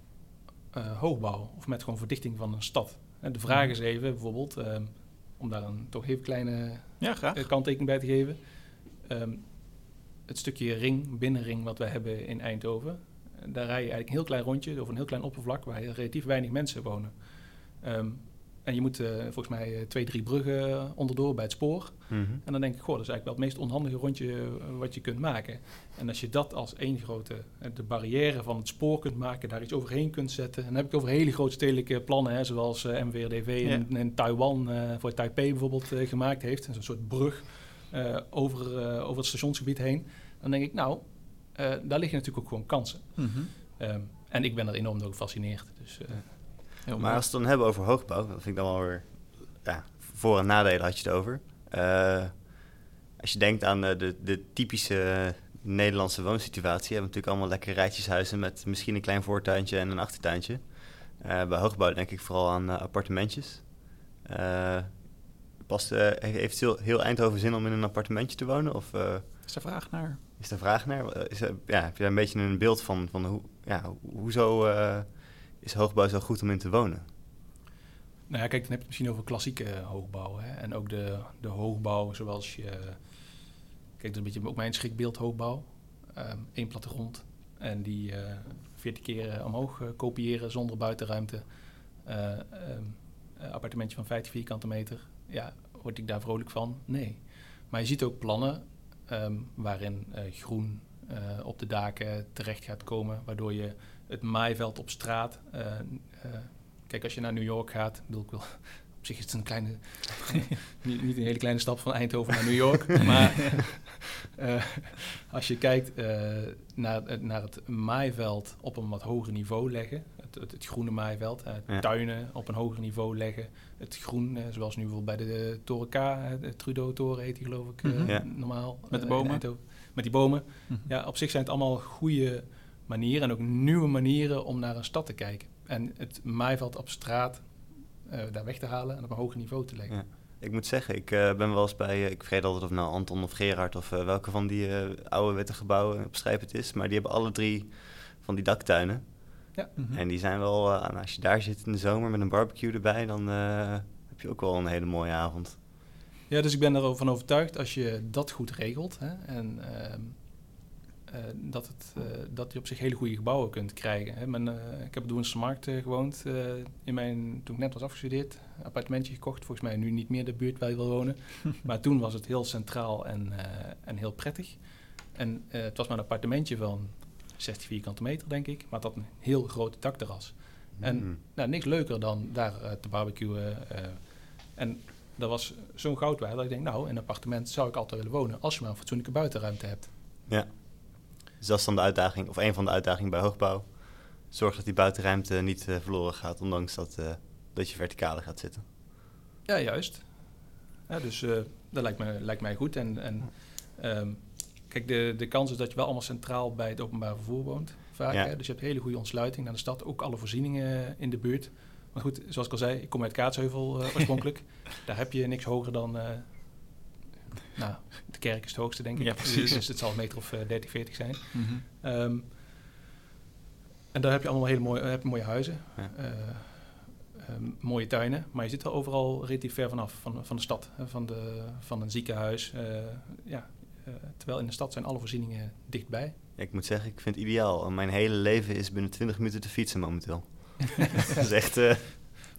uh, hoogbouw of met gewoon verdichting van een stad. En de vraag is even bijvoorbeeld, um, om daar een toch even kleine ja, kanttekening bij te geven. Um, het stukje ring, binnenring wat wij hebben in Eindhoven, daar rij je eigenlijk een heel klein rondje over een heel klein oppervlak waar relatief weinig mensen wonen. Um, en je moet uh, volgens mij uh, twee, drie bruggen onderdoor bij het spoor. Mm -hmm. En dan denk ik, goh, dat is eigenlijk wel het meest onhandige rondje uh, wat je kunt maken. En als je dat als één grote, de barrière van het spoor kunt maken, daar iets overheen kunt zetten. En dan heb ik over hele grote stedelijke plannen, hè, zoals MWRDV ja. in, in, Taiwan voor Taipei bijvoorbeeld gemaakt heeft. Een soort brug over, over het stationsgebied heen. Dan denk ik, nou, daar liggen natuurlijk ook gewoon kansen. Mm -hmm. um, en ik ben er enorm door gefascineerd. Dus, Heel maar als we het dan hebben over hoogbouw, dat vind ik dan wel weer... Ja, voor- en nadelen had je het over. Uh, als je denkt aan de, de typische Nederlandse woonsituatie... hebben we natuurlijk allemaal lekkere rijtjeshuizen... met misschien een klein voortuintje en een achtertuintje. Uh, bij hoogbouw denk ik vooral aan uh, appartementjes. past eventueel heel Eindhoven zin om in een appartementje te wonen? Of, is er vraag naar? Is er vraag naar? Is er, ja, heb je daar een beetje een beeld van, van hoe, ja, hoezo is hoogbouw zo goed om in te wonen? Nou ja, kijk, dan heb je het misschien over klassieke hoogbouw. Hè? En ook de, de hoogbouw zoals je... Kijk, dat is een beetje ook mijn schrikbeeld hoogbouw. Eén um, plattegrond. En die uh, 40 keer omhoog kopiëren zonder buitenruimte. Um, appartementje van 50 vierkante meter. Ja, word ik daar vrolijk van? Nee. Maar je ziet ook plannen um, waarin groen op de daken terecht gaat komen. Waardoor je het maaiveld op straat. Uh, uh, kijk, als je naar New York gaat, bedoel ik wel, op zich is het een kleine, niet, niet, een hele kleine stap van Eindhoven naar New York, maar uh, als je kijkt naar, naar het maaiveld op een wat hoger niveau leggen, het, het, het groene maaiveld, ja. tuinen op een hoger niveau leggen, het groen, zoals nu bijvoorbeeld bij de, de Toren K, de Trudeau-toren heet die geloof ik mm -hmm. ja. normaal. Met de bomen? met die bomen. Mm -hmm. Ja, op zich zijn het allemaal goede manieren en ook nieuwe manieren om naar een stad te kijken. En het maaiveld op straat uh, daar weg te halen en op een hoger niveau te leggen. Ja. Ik moet zeggen, ik uh, ben wel eens bij, uh, ik vergeet altijd of nou Anton of Gerard of welke van die oude witte gebouwen op Strijp het is, maar die hebben alle drie van die daktuinen. Ja. Mm -hmm. En die zijn wel, als je daar zit in de zomer met een barbecue erbij, dan heb je ook wel een hele mooie avond. Ja, dus ik ben ervan overtuigd als je dat goed regelt hè, en ehm, uh, dat, het, uh, dat je op zich hele goede gebouwen kunt krijgen. Hè. Men, uh, ik heb op de Woenselse Markt gewoond in mijn, toen ik net was afgestudeerd. Een appartementje gekocht, volgens mij nu niet meer de buurt waar je wil wonen. maar toen was het heel centraal en, en heel prettig. En het was maar een appartementje van 60 vierkante meter, denk ik. Maar het had een heel groot dakterras. En mm. nou, niks leuker dan daar te barbecuen. en dat was zo'n goud waard dat ik denk, nou, in een appartement zou ik altijd willen wonen. Als je maar een fatsoenlijke buitenruimte hebt. Ja. Dus dat is dan de uitdaging, of een van de uitdagingen bij hoogbouw. Zorg dat die buitenruimte niet uh, verloren gaat, ondanks dat, uh, dat je verticale gaat zitten. Ja, juist. Ja, dus uh, dat lijkt, me, lijkt mij goed. En, en um, kijk, de, de kans is dat je wel allemaal centraal bij het openbaar vervoer woont. Vaak, ja. Dus je hebt hele goede ontsluiting naar de stad. Ook alle voorzieningen in de buurt. Maar goed, zoals ik al zei, ik kom uit Kaatsheuvel oorspronkelijk. Daar heb je niks hoger dan nou, de kerk is het hoogste, denk ik. Ja, precies. Dus het zal een meter of 30, 40 zijn. Mhm. Ehm, en daar heb je allemaal hele mooie, heb je mooie huizen, Ja. eh, ehm, mooie tuinen. Maar je zit er overal relatief ver vanaf, van, van de stad, van, de, van een ziekenhuis. eh, ja, eh, terwijl in de stad zijn alle voorzieningen dichtbij. Ja, ik moet zeggen, ik vind het ideaal. Mijn hele leven is binnen 20 minuten te fietsen momenteel. dat is echt...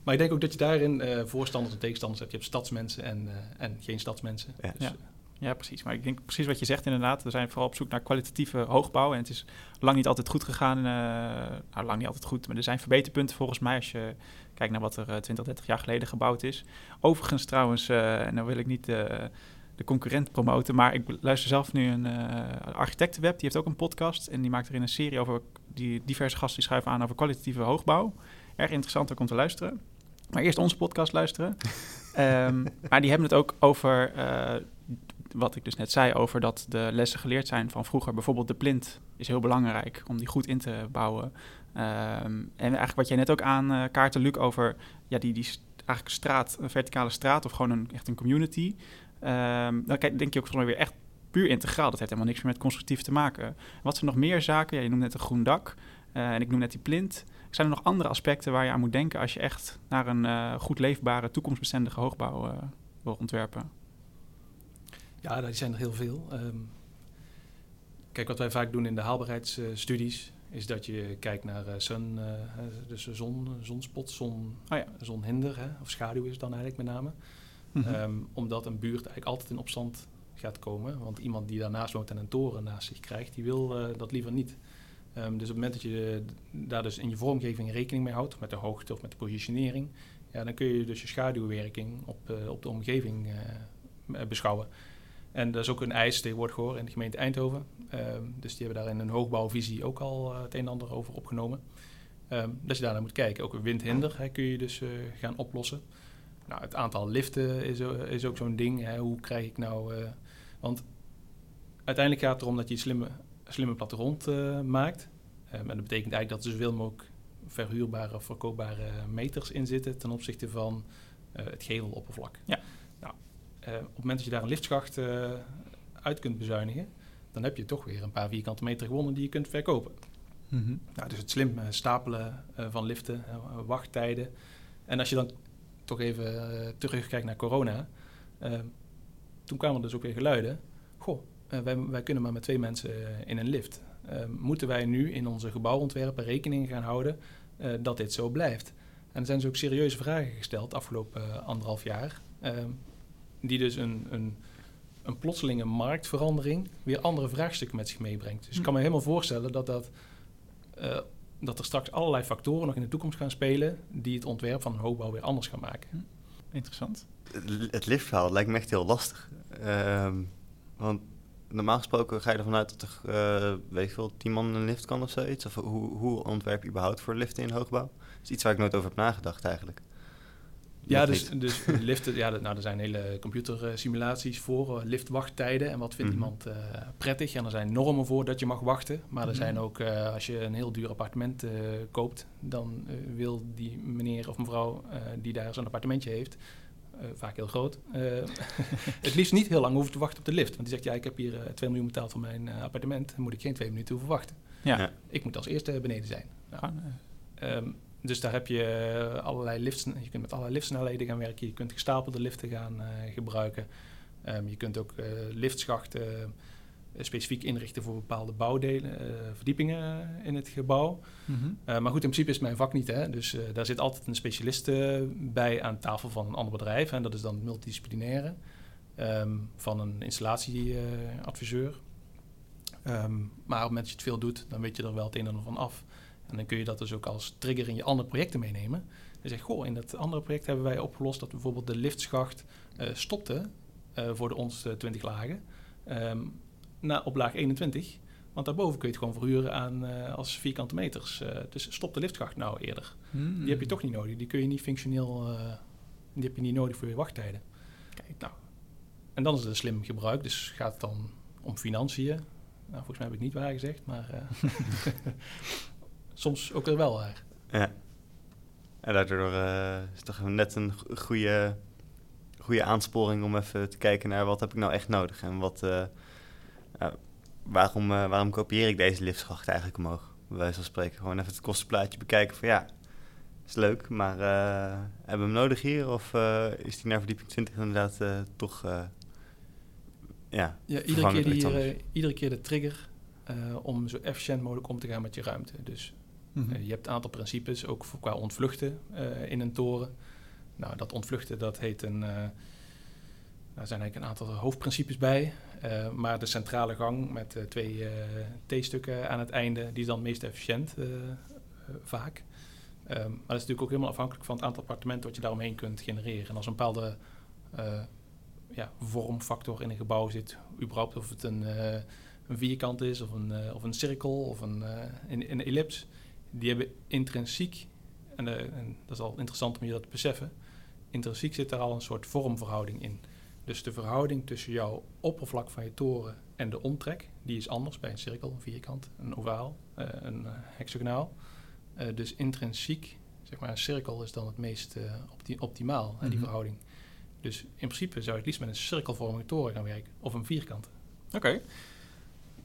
Maar ik denk ook dat je daarin eh, voorstanders en tegenstanders hebt. Je hebt stadsmensen en, eh, en geen stadsmensen. Ja. Dus, Ja. eh, Ja, precies. Maar ik denk precies wat je zegt inderdaad. We zijn vooral op zoek naar kwalitatieve hoogbouw. En het is lang niet altijd goed gegaan. eh, nou, lang niet altijd goed. Maar er zijn verbeterpunten volgens mij als je kijkt naar wat er eh, 20, 30 jaar geleden gebouwd is. Overigens trouwens, eh, en dan wil ik niet eh, de concurrent promoten. Maar ik luister zelf nu een eh architectenweb. Die heeft ook een podcast. En die maakt erin een serie over die diverse gasten die schuiven aan over kwalitatieve hoogbouw. Erg interessant ook om te luisteren. Maar eerst onze podcast luisteren. Ehm, maar die hebben het ook over eh, wat ik dus net zei, over dat de lessen geleerd zijn van vroeger. Bijvoorbeeld de plint is heel belangrijk om die goed in te bouwen. Ehm, en eigenlijk wat jij net ook aankaartte, Luc, over ja, die, die eigenlijk straat, een verticale straat of gewoon een, echt een community. Ehm, dan kijk, denk je ook volgens mij weer echt puur integraal. Dat heeft helemaal niks meer met constructief te maken. Wat zijn nog meer zaken? Ja, je noemt net een groen dak eh, en ik noem net die plint. Zijn er nog andere aspecten waar je aan moet denken als je echt naar een eh, goed leefbare, toekomstbestendige hoogbouw eh, wil ontwerpen? Ja, die zijn er heel veel. Ehm, kijk, wat wij vaak doen in de haalbaarheidsstudies is dat je kijkt naar eh, sun, dus zon, zonspot, zon, Oh ja. zonhinder, hè, of schaduw is het dan eigenlijk met name. Mhm. Ehm, omdat een buurt eigenlijk altijd in opstand gaat komen. Want iemand die daarnaast woont en een toren naast zich krijgt, die wil dat liever niet. Ehm, dus op het moment dat je daar dus in je vormgeving rekening mee houdt, met de hoogte of met de positionering, ja, dan kun je dus je schaduwwerking op, eh, op de omgeving eh, beschouwen. En dat is ook een eis tegenwoordig hoor in de gemeente Eindhoven. Ehm, dus die hebben daar in een hoogbouwvisie ook al eh, het een en ander over opgenomen. Ehm, dat je daar naar moet kijken. Ook een windhinder hè, kun je dus eh, gaan oplossen. Nou, het aantal liften is, is ook zo'n ding. Hè. Hoe krijg ik nou... eh, want uiteindelijk gaat het erom dat je slimme, slimme plattegrond eh, maakt. Ehm, en dat betekent eigenlijk dat er zoveel mogelijk verhuurbare of verkoopbare meters in zitten... ten opzichte van eh, het geveloppervlak. Ja. Nou, eh, op het moment dat je daar een liftschacht eh, uit kunt bezuinigen... dan heb je toch weer een paar vierkante meter gewonnen die je kunt verkopen. Mhm. Nou, dus het slim stapelen van liften, wachttijden. En als je dan toch even terugkijkt naar corona. eh, toen kwamen er dus ook weer geluiden. Goh, eh, wij, wij kunnen maar met twee mensen eh, in een lift. Eh, moeten wij nu in onze gebouwontwerpen rekening gaan houden eh, dat dit zo blijft? En er zijn dus ook serieuze vragen gesteld afgelopen anderhalf jaar. eh, die dus een, een, een plotselinge marktverandering weer andere vraagstukken met zich meebrengt. Dus ik kan me helemaal voorstellen dat dat eh, dat er straks allerlei factoren nog in de toekomst gaan spelen die het ontwerp van een hoogbouw weer anders gaan maken. Interessant. het- het liftverhaal lijkt me echt heel lastig. Ehm, want normaal gesproken ga je ervan uit dat er, eh, weet ik veel, 10 man een lift kan of zoiets. Of hoe, hoe ontwerp je überhaupt voor liften in hoogbouw? Dat is iets waar ik nooit over heb nagedacht eigenlijk. Ja, Nog dus, niet. dus liften, ja, nou, er zijn hele computersimulaties voor, eh, liftwachttijden en wat vindt Mhm. iemand eh, prettig. En er zijn normen voor dat je mag wachten. Maar er Mhm. zijn ook, als je een heel duur appartement koopt, dan wil die meneer of mevrouw die daar zo'n appartementje heeft, eh, vaak heel groot, eh, het liefst niet heel lang hoeven te wachten op de lift. Want die zegt, ja, ik heb hier eh 2 miljoen betaald voor mijn eh, appartement, dan moet ik geen twee minuten hoeven wachten. Ja. Ja. Ik moet als eerste beneden zijn. Nou, eh, Ehm, dus daar heb je eh, allerlei lifts. Je kunt met allerlei liftsnelheden gaan werken. Je kunt gestapelde liften gaan eh, gebruiken. Ehm, je kunt ook eh, liftschachten eh, specifiek inrichten voor bepaalde bouwdelen, eh, verdiepingen eh, in het gebouw. mhm. Eh, maar goed, in principe is mijn vak niet. Hè? Dus eh, daar zit altijd een specialist eh, bij aan tafel van een ander bedrijf. En dat is dan het multidisciplinaire ehm, van een installatieadviseur. Ehm, maar op het moment dat je het veel doet, dan weet je er wel het een en ander van af. En dan kun je dat dus ook als trigger in je andere projecten meenemen. Je zegt, goh, in dat andere project hebben wij opgelost dat bijvoorbeeld de liftschacht eh, stopte eh, voor de ons 20 lagen ehm, na, op laag 21. Want daarboven kun je het gewoon verhuren aan, eh, als vierkante meters. Eh, dus stop de liftschacht nou eerder. Hmm. Die heb je toch niet nodig. Die kun je niet functioneel, eh, die heb je niet nodig voor je wachttijden. Kijk, nou. En dan is het een slim gebruik. Dus gaat het dan om financiën. Nou, volgens mij heb ik niet waar gezegd, maar eh, soms ook weer wel waar. Ja. En daardoor eh, is het toch net een go- goede, goede aansporing om even te kijken naar wat heb ik nou echt nodig en wat, uh, waarom, waarom kopieer ik deze liftschacht eigenlijk omhoog? Bij wijze van spreken. Gewoon even het kostenplaatje bekijken van ja, is leuk, maar hebben we hem nodig hier? Of is die naar verdieping 20 inderdaad toch ja, ja iedere, keer die, iedere keer de trigger om zo efficiënt mogelijk om te gaan met je ruimte. Dus Mhm. Eh, je hebt een aantal principes, ook voor, qua ontvluchten uh, in een toren. Nou, dat ontvluchten, dat heet een... Uh, daar zijn eigenlijk een aantal hoofdprincipes bij. Maar de centrale gang met twee T-stukken aan het einde, die is dan meest efficiënt vaak. Um, maar dat is natuurlijk ook helemaal afhankelijk van het aantal appartementen wat je daaromheen kunt genereren. En als een bepaalde ja, vormfactor in een gebouw zit, überhaupt of het een, een vierkant is, of een, of een cirkel, of een, een, een ellips, die hebben intrinsiek, en, en, dat is al interessant om je dat te beseffen, intrinsiek zit er al een soort vormverhouding in. Dus de verhouding tussen jouw oppervlak van je toren en de omtrek, die is anders bij een cirkel, een vierkant, een ovaal, uh, een uh, hexagonaal. dus intrinsiek, zeg maar, een cirkel is dan het meest opti optimaal, die mhm. verhouding. Dus in principe zou je het liefst met een cirkelvormige toren gaan werken, of een vierkant. Oké.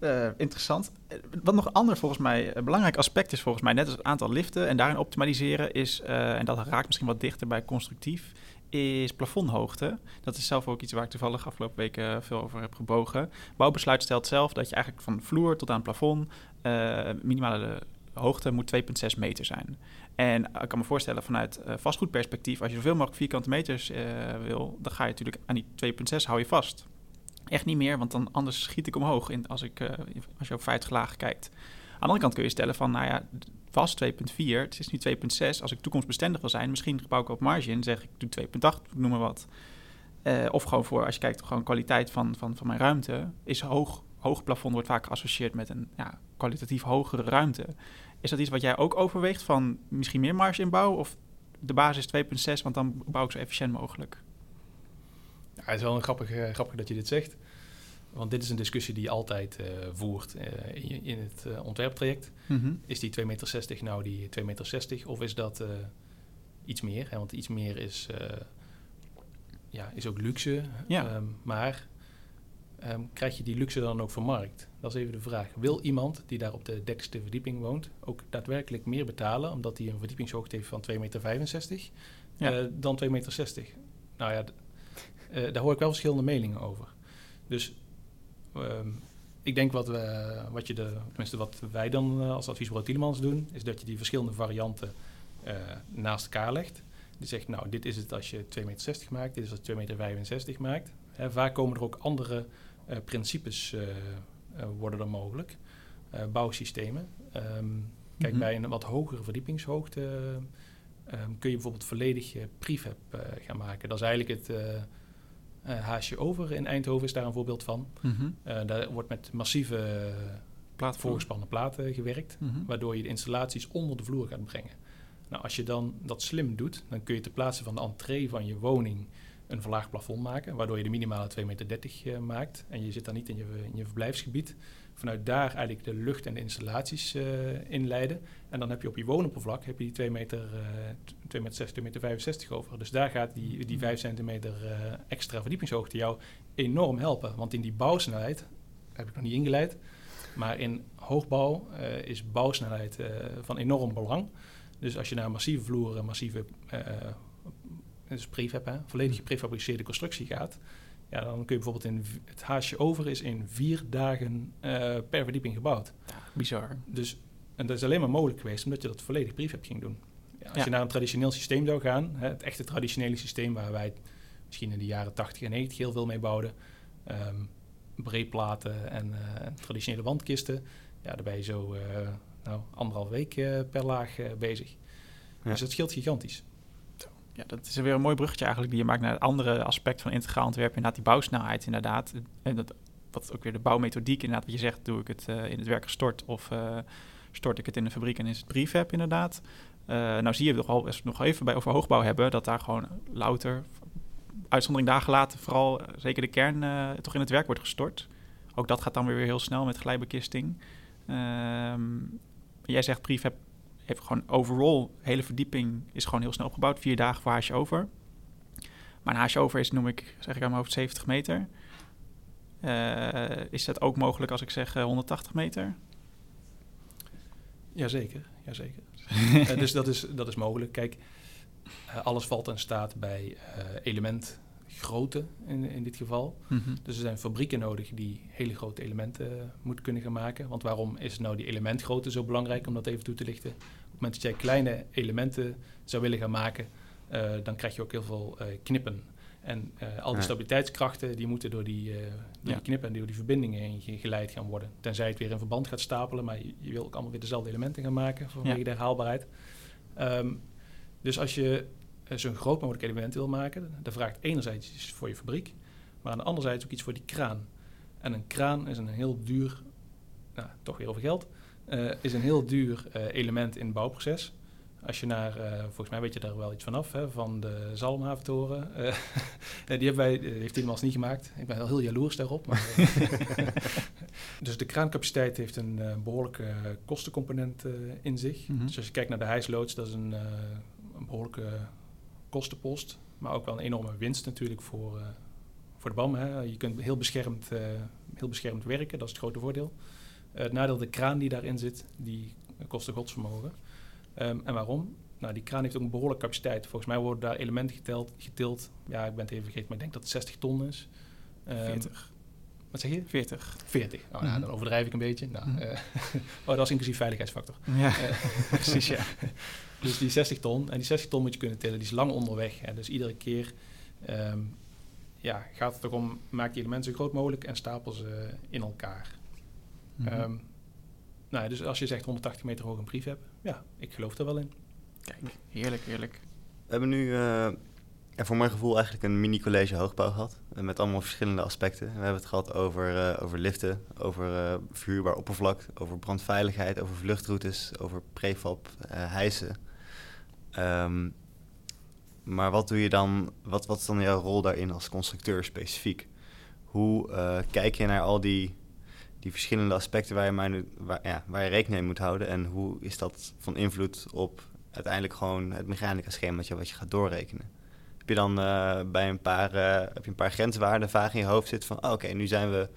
Uh, interessant. Eh, wat nog ander volgens mij een belangrijk aspect is volgens mij, net als het aantal liften en daarin optimaliseren, is, uh, en dat raakt misschien wat dichter bij constructief, is plafondhoogte. Dat is zelf ook iets waar ik toevallig afgelopen weken veel over heb gebogen. Bouwbesluit stelt zelf dat je eigenlijk van vloer tot aan het plafond uh, minimale hoogte moet 2,6 meter zijn. En ik kan me voorstellen vanuit vastgoedperspectief, als je zoveel mogelijk vierkante meters wil, dan ga je natuurlijk aan die 2,6 hou je vast. Echt niet meer, want dan anders schiet ik omhoog in, als, ik, als je op 50 lagen kijkt. Aan de andere kant kun je stellen van, nou ja, vast 2.4, het is nu 2.6. Als ik toekomstbestendig wil zijn, misschien gebouw ik op margin, zeg ik doe 2.8, noem maar wat. Uh, of gewoon voor, als je kijkt, gewoon kwaliteit van, van, van mijn ruimte, is hoog. Hoog plafond wordt vaak geassocieerd met een ja, kwalitatief hogere ruimte. Is dat iets wat jij ook overweegt van misschien meer marge inbouwen of de basis 2.6, want dan bouw ik zo efficiënt mogelijk? Ja, het is wel een grappig, uh, grappig dat je dit zegt. Want dit is een discussie die je altijd uh, voert uh, in, in, het uh, ontwerptraject. Mm -hmm. Is die 2,60 meter nou die 2,60 meter of is dat iets meer? Hè? Want iets meer is, ja, is ook luxe. Ja. Um, maar um, krijg je die luxe dan ook vermarkt? Dat is even de vraag. Wil iemand die daar op de dekste verdieping woont ook daadwerkelijk meer betalen... omdat hij een verdiepingshoogte heeft van 2,65 meter ja. dan 2,60 meter? Nou ja, daar hoor ik wel verschillende meningen over. Dus ik denk wat, we, wat je de, tenminste wat wij dan uh, als adviesbureau Tielemans doen, is dat je die verschillende varianten uh, naast elkaar legt. Die zegt, nou, dit is het als je 2,60 meter maakt, dit is als je 2,65 meter maakt. Hè, vaak komen er ook andere uh, principes worden er mogelijk. bouwsystemen. Um, kijk, -hmm. bij een wat hogere verdiepingshoogte um, kun je bijvoorbeeld volledig prefab gaan maken. Dat is eigenlijk het uh, Haasje Over in Eindhoven is daar een voorbeeld van. Mm -hmm. daar wordt met massieve plaat, voorgespannen platen gewerkt, mm -hmm. waardoor je de installaties onder de vloer gaat brengen. Nou, als je dan dat slim doet, dan kun je ter plaatse van de entree van je woning een verlaagd plafond maken, waardoor je de minimale 2,30 meter uh, maakt. En je zit dan niet in je, in je verblijfsgebied. Vanuit daar eigenlijk de lucht en de installaties uh, inleiden. En dan heb je op je woonoppervlak heb je die 2 meter, uh, 2 meter 2 meter 65 over. Dus daar gaat die, die 5 centimeter uh, extra verdiepingshoogte jou enorm helpen. Want in die bouwsnelheid, heb ik nog niet ingeleid, maar in hoogbouw is bouwsnelheid van enorm belang. Dus als je naar massieve vloeren, massieve dus prefab, hè, volledig geprefabriceerde constructie gaat, ja, dan kun je bijvoorbeeld in het haasje over is in vier dagen uh, per verdieping gebouwd. Bizar. Dus en dat is alleen maar mogelijk geweest omdat je dat volledig prefab ging doen. Ja, als ja. je naar een traditioneel systeem zou gaan, hè, het echte traditionele systeem waar wij misschien in de jaren 80 en 90 heel veel mee bouwden, um, breedplaten en uh, traditionele wandkisten, ja, daar ben je zo uh, nou, anderhalf week per laag bezig. Ja. Dus dat scheelt gigantisch ja, dat is weer een mooi bruggetje eigenlijk die je maakt naar het andere aspect van integraal ontwerpen. Inderdaad, die bouwsnelheid inderdaad. En dat, wat ook weer de bouwmethodiek inderdaad, wat je zegt, doe ik het uh, in het werk gestort of uh, stort ik het in de fabriek en is het prefab inderdaad. Uh, nou zie je al, nog even bij over hoogbouw hebben, dat daar gewoon louter, uitzondering dagen later, vooral zeker de kern, toch in het werk wordt gestort. Ook dat gaat dan weer heel snel met glijbekisting. Um, jij zegt prefab heeft gewoon overall, hele verdieping is gewoon heel snel opgebouwd. Vier dagen voor haasje over. Maar een haasje over is, noem ik, zeg ik aan mijn hoofd, 70 meter. is dat ook mogelijk als ik zeg 180 meter? Jazeker, jazeker. uh, dus dat is, dat is mogelijk. Kijk, alles valt en staat bij element grootte in, in dit geval. Mhm. Dus er zijn fabrieken nodig die hele grote elementen uh, moeten kunnen gaan maken. Want waarom is nou die elementgrootte zo belangrijk om dat even toe te lichten? Op het moment dat jij kleine elementen zou willen gaan maken, uh, dan krijg je ook heel veel uh, knippen. En al die stabiliteitskrachten die moeten door, die, door die knippen en door die verbindingen heen geleid gaan worden. Tenzij het weer in verband gaat stapelen, maar je, je wil ook allemaal weer dezelfde elementen gaan maken vanwege ja. de herhaalbaarheid. Um, dus als je eh, zo'n groot mogelijk element wil maken, dat vraagt enerzijds iets voor je fabriek, maar anderzijds ook iets voor die kraan. En een kraan is een heel duur, nou, toch weer over geld, uh, is een heel duur uh, element in het bouwproces. Als je naar, uh, volgens mij weet je daar wel iets vanaf, hè, van de Zalmhaventoren. die hebben wij, heeft Tielmans niet gemaakt. Ik ben heel, heel jaloers daarop. Maar, dus de kraancapaciteit heeft een behoorlijke kostencomponent in zich. Mm -hmm. Dus als je kijkt naar de hijsloods, dat is een, een behoorlijke kostenpost, maar ook wel een enorme winst natuurlijk voor, uh, voor de BAM. Hè. Je kunt heel beschermd, uh, heel beschermd werken, dat is het grote voordeel. Uh, het nadeel, de kraan die daarin zit, die kost een godsvermogen. Um, en waarom? Nou, die kraan heeft ook een behoorlijke capaciteit. Volgens mij worden daar elementen geteld, getild. Ja, ik ben het even vergeten, maar ik denk dat het 60 ton is. Um, 40. Wat zeg je? 40. 40. Oh, nou, mm -hmm. dan overdrijf ik een beetje. Nou, mm -hmm. uh, oh, dat is inclusief veiligheidsfactor. Ja, uh, precies, ja. dus die 60 ton, en die 60 ton moet je kunnen tillen, die is lang onderweg. Hè, dus iedere keer um, ja, gaat het erom, maak die elementen zo groot mogelijk en stapel ze in elkaar. Mm -hmm. um, nou, dus als je zegt 180 meter hoog een brief hebt, ja, ik geloof er wel in. Kijk, heerlijk, heerlijk. We hebben nu uh, ja, voor mijn gevoel eigenlijk een mini-college hoogbouw gehad. Met allemaal verschillende aspecten. We hebben het gehad over, uh, over liften, over uh, verhuurbaar oppervlak, over brandveiligheid, over vluchtroutes, over prefab, uh, hijsen. Um, maar wat doe je dan, wat, wat is dan jouw rol daarin als constructeur specifiek? Hoe kijk je naar al die, die verschillende aspecten waar je, waar, ja, waar je rekening mee moet houden? En hoe is dat van invloed op uiteindelijk gewoon het mechanica schemaatje wat je gaat doorrekenen? Heb je dan uh, bij een paar, uh, heb je een paar grenswaarden vaag in je hoofd zitten van... Oh, oké, okay, nu zijn we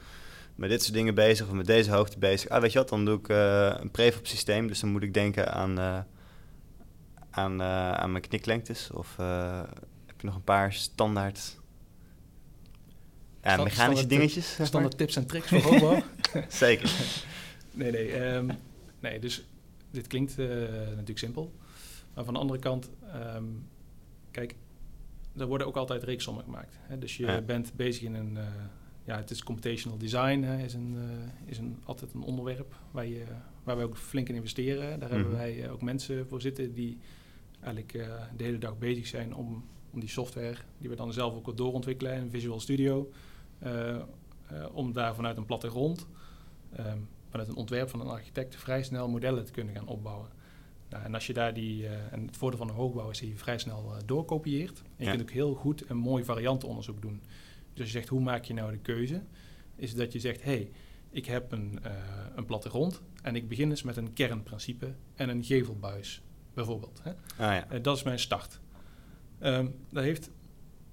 met dit soort dingen bezig of met deze hoogte bezig. Ah, weet je wat, dan doe ik uh, een prefab systeem. Dus dan moet ik denken aan, aan, aan mijn kniklengtes. Of heb je nog een paar standaard... Ja, Stand, mechanische standaard, dingetjes. Standaard tips en tricks voor hobo. Zeker. nee, nee, um, nee, dus dit klinkt natuurlijk simpel. Maar van de andere kant, um, kijk, er worden ook altijd reekssommen gemaakt. Hè? Dus je ja. bent bezig in een, uh, ja, het is computational design, hè, is, een, uh, is een, altijd een onderwerp waar, je, waar wij ook flink in investeren. Daar mm hebben wij uh, ook mensen voor zitten die eigenlijk de hele dag bezig zijn om, om die software, die we dan zelf ook doorontwikkelen in Visual Studio, om daar vanuit een plattegrond, um, vanuit een ontwerp van een architect, vrij snel modellen te kunnen gaan opbouwen. Nou, en als je daar die, uh, en het voordeel van de hoogbouw is dat je vrij snel uh, doorkopieert. En je ja. kunt ook heel goed een mooi variantenonderzoek doen. Dus als je zegt, hoe maak je nou de keuze? Is dat je zegt, hé, hey, ik heb een, uh, een plattegrond en ik begin eens met een kernprincipe en een gevelbuis, bijvoorbeeld. Hè? Ah, ja. dat is mijn start. Um, dat heeft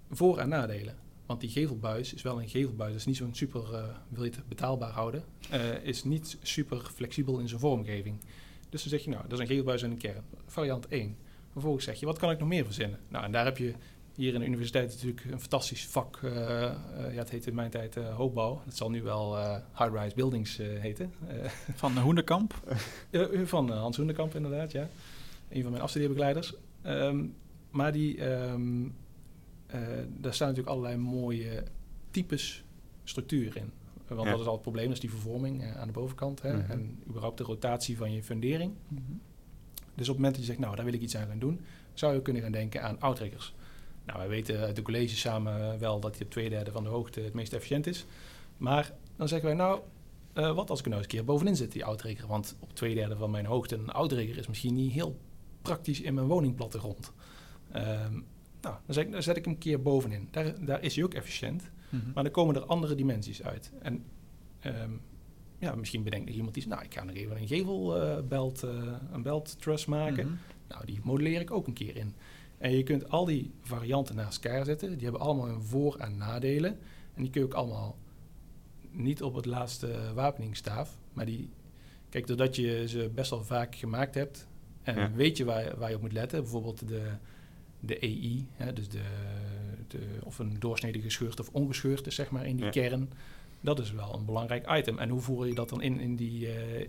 voor- en nadelen. Want die gevelbuis is wel een gevelbuis. Dat is niet zo'n super, wil je het betaalbaar houden, is niet super flexibel in zijn vormgeving. Dus dan zeg je, nou, dat is een geelbuis en een kern. Variant 1. Vervolgens zeg je, wat kan ik nog meer verzinnen? Nou, en daar heb je hier in de universiteit natuurlijk een fantastisch vak. Uh, uh, ja, het heette in mijn tijd uh, hoogbouw. Het zal nu wel high-rise buildings heten. van Hoenderkamp? van Hans Hoenderkamp, inderdaad, ja. Een van mijn afstudeerbegeleiders. Um, maar die, um, daar staan natuurlijk allerlei mooie types structuur in. Want ja. dat is al het probleem, dat is die vervorming uh, aan de bovenkant. Hè, mm -hmm. En überhaupt de rotatie van je fundering. Mm -hmm. Dus op het moment dat je zegt, nou, daar wil ik iets aan gaan doen, zou je kunnen gaan denken aan outriggers. Nou, wij weten uit de college samen wel dat die op twee derde van de hoogte het meest efficiënt is. Maar dan zeggen wij, nou, uh, wat als ik nou eens een keer bovenin zit, die outrigger? Want op twee derde van mijn hoogte een outrigger is misschien niet heel praktisch in mijn woningplattegrond. Um, nou, dan zet, ik, dan zet ik hem een keer bovenin. Daar, daar is hij ook efficiënt. Mm -hmm. Maar dan komen er andere dimensies uit. En um, ja, misschien bedenkt iemand iets. Nou, ik ga nog even een gevelbelt, uh, uh, een belt truss maken. Mm -hmm. Nou, die modelleer ik ook een keer in. En je kunt al die varianten naast elkaar zetten. Die hebben allemaal hun voor- en nadelen. En die kun je ook allemaal niet op het laatste wapeningsstaaf. Maar die, kijk, doordat je ze best wel vaak gemaakt hebt. En Ja. weet je waar, waar je op moet letten. Bijvoorbeeld de, de EI, hè, dus de, de, of een doorsnede gescheurd of ongescheurd is, zeg maar, in die Ja. kern. Dat is wel een belangrijk item. En hoe voer je dat dan in, in, die, eh, eh,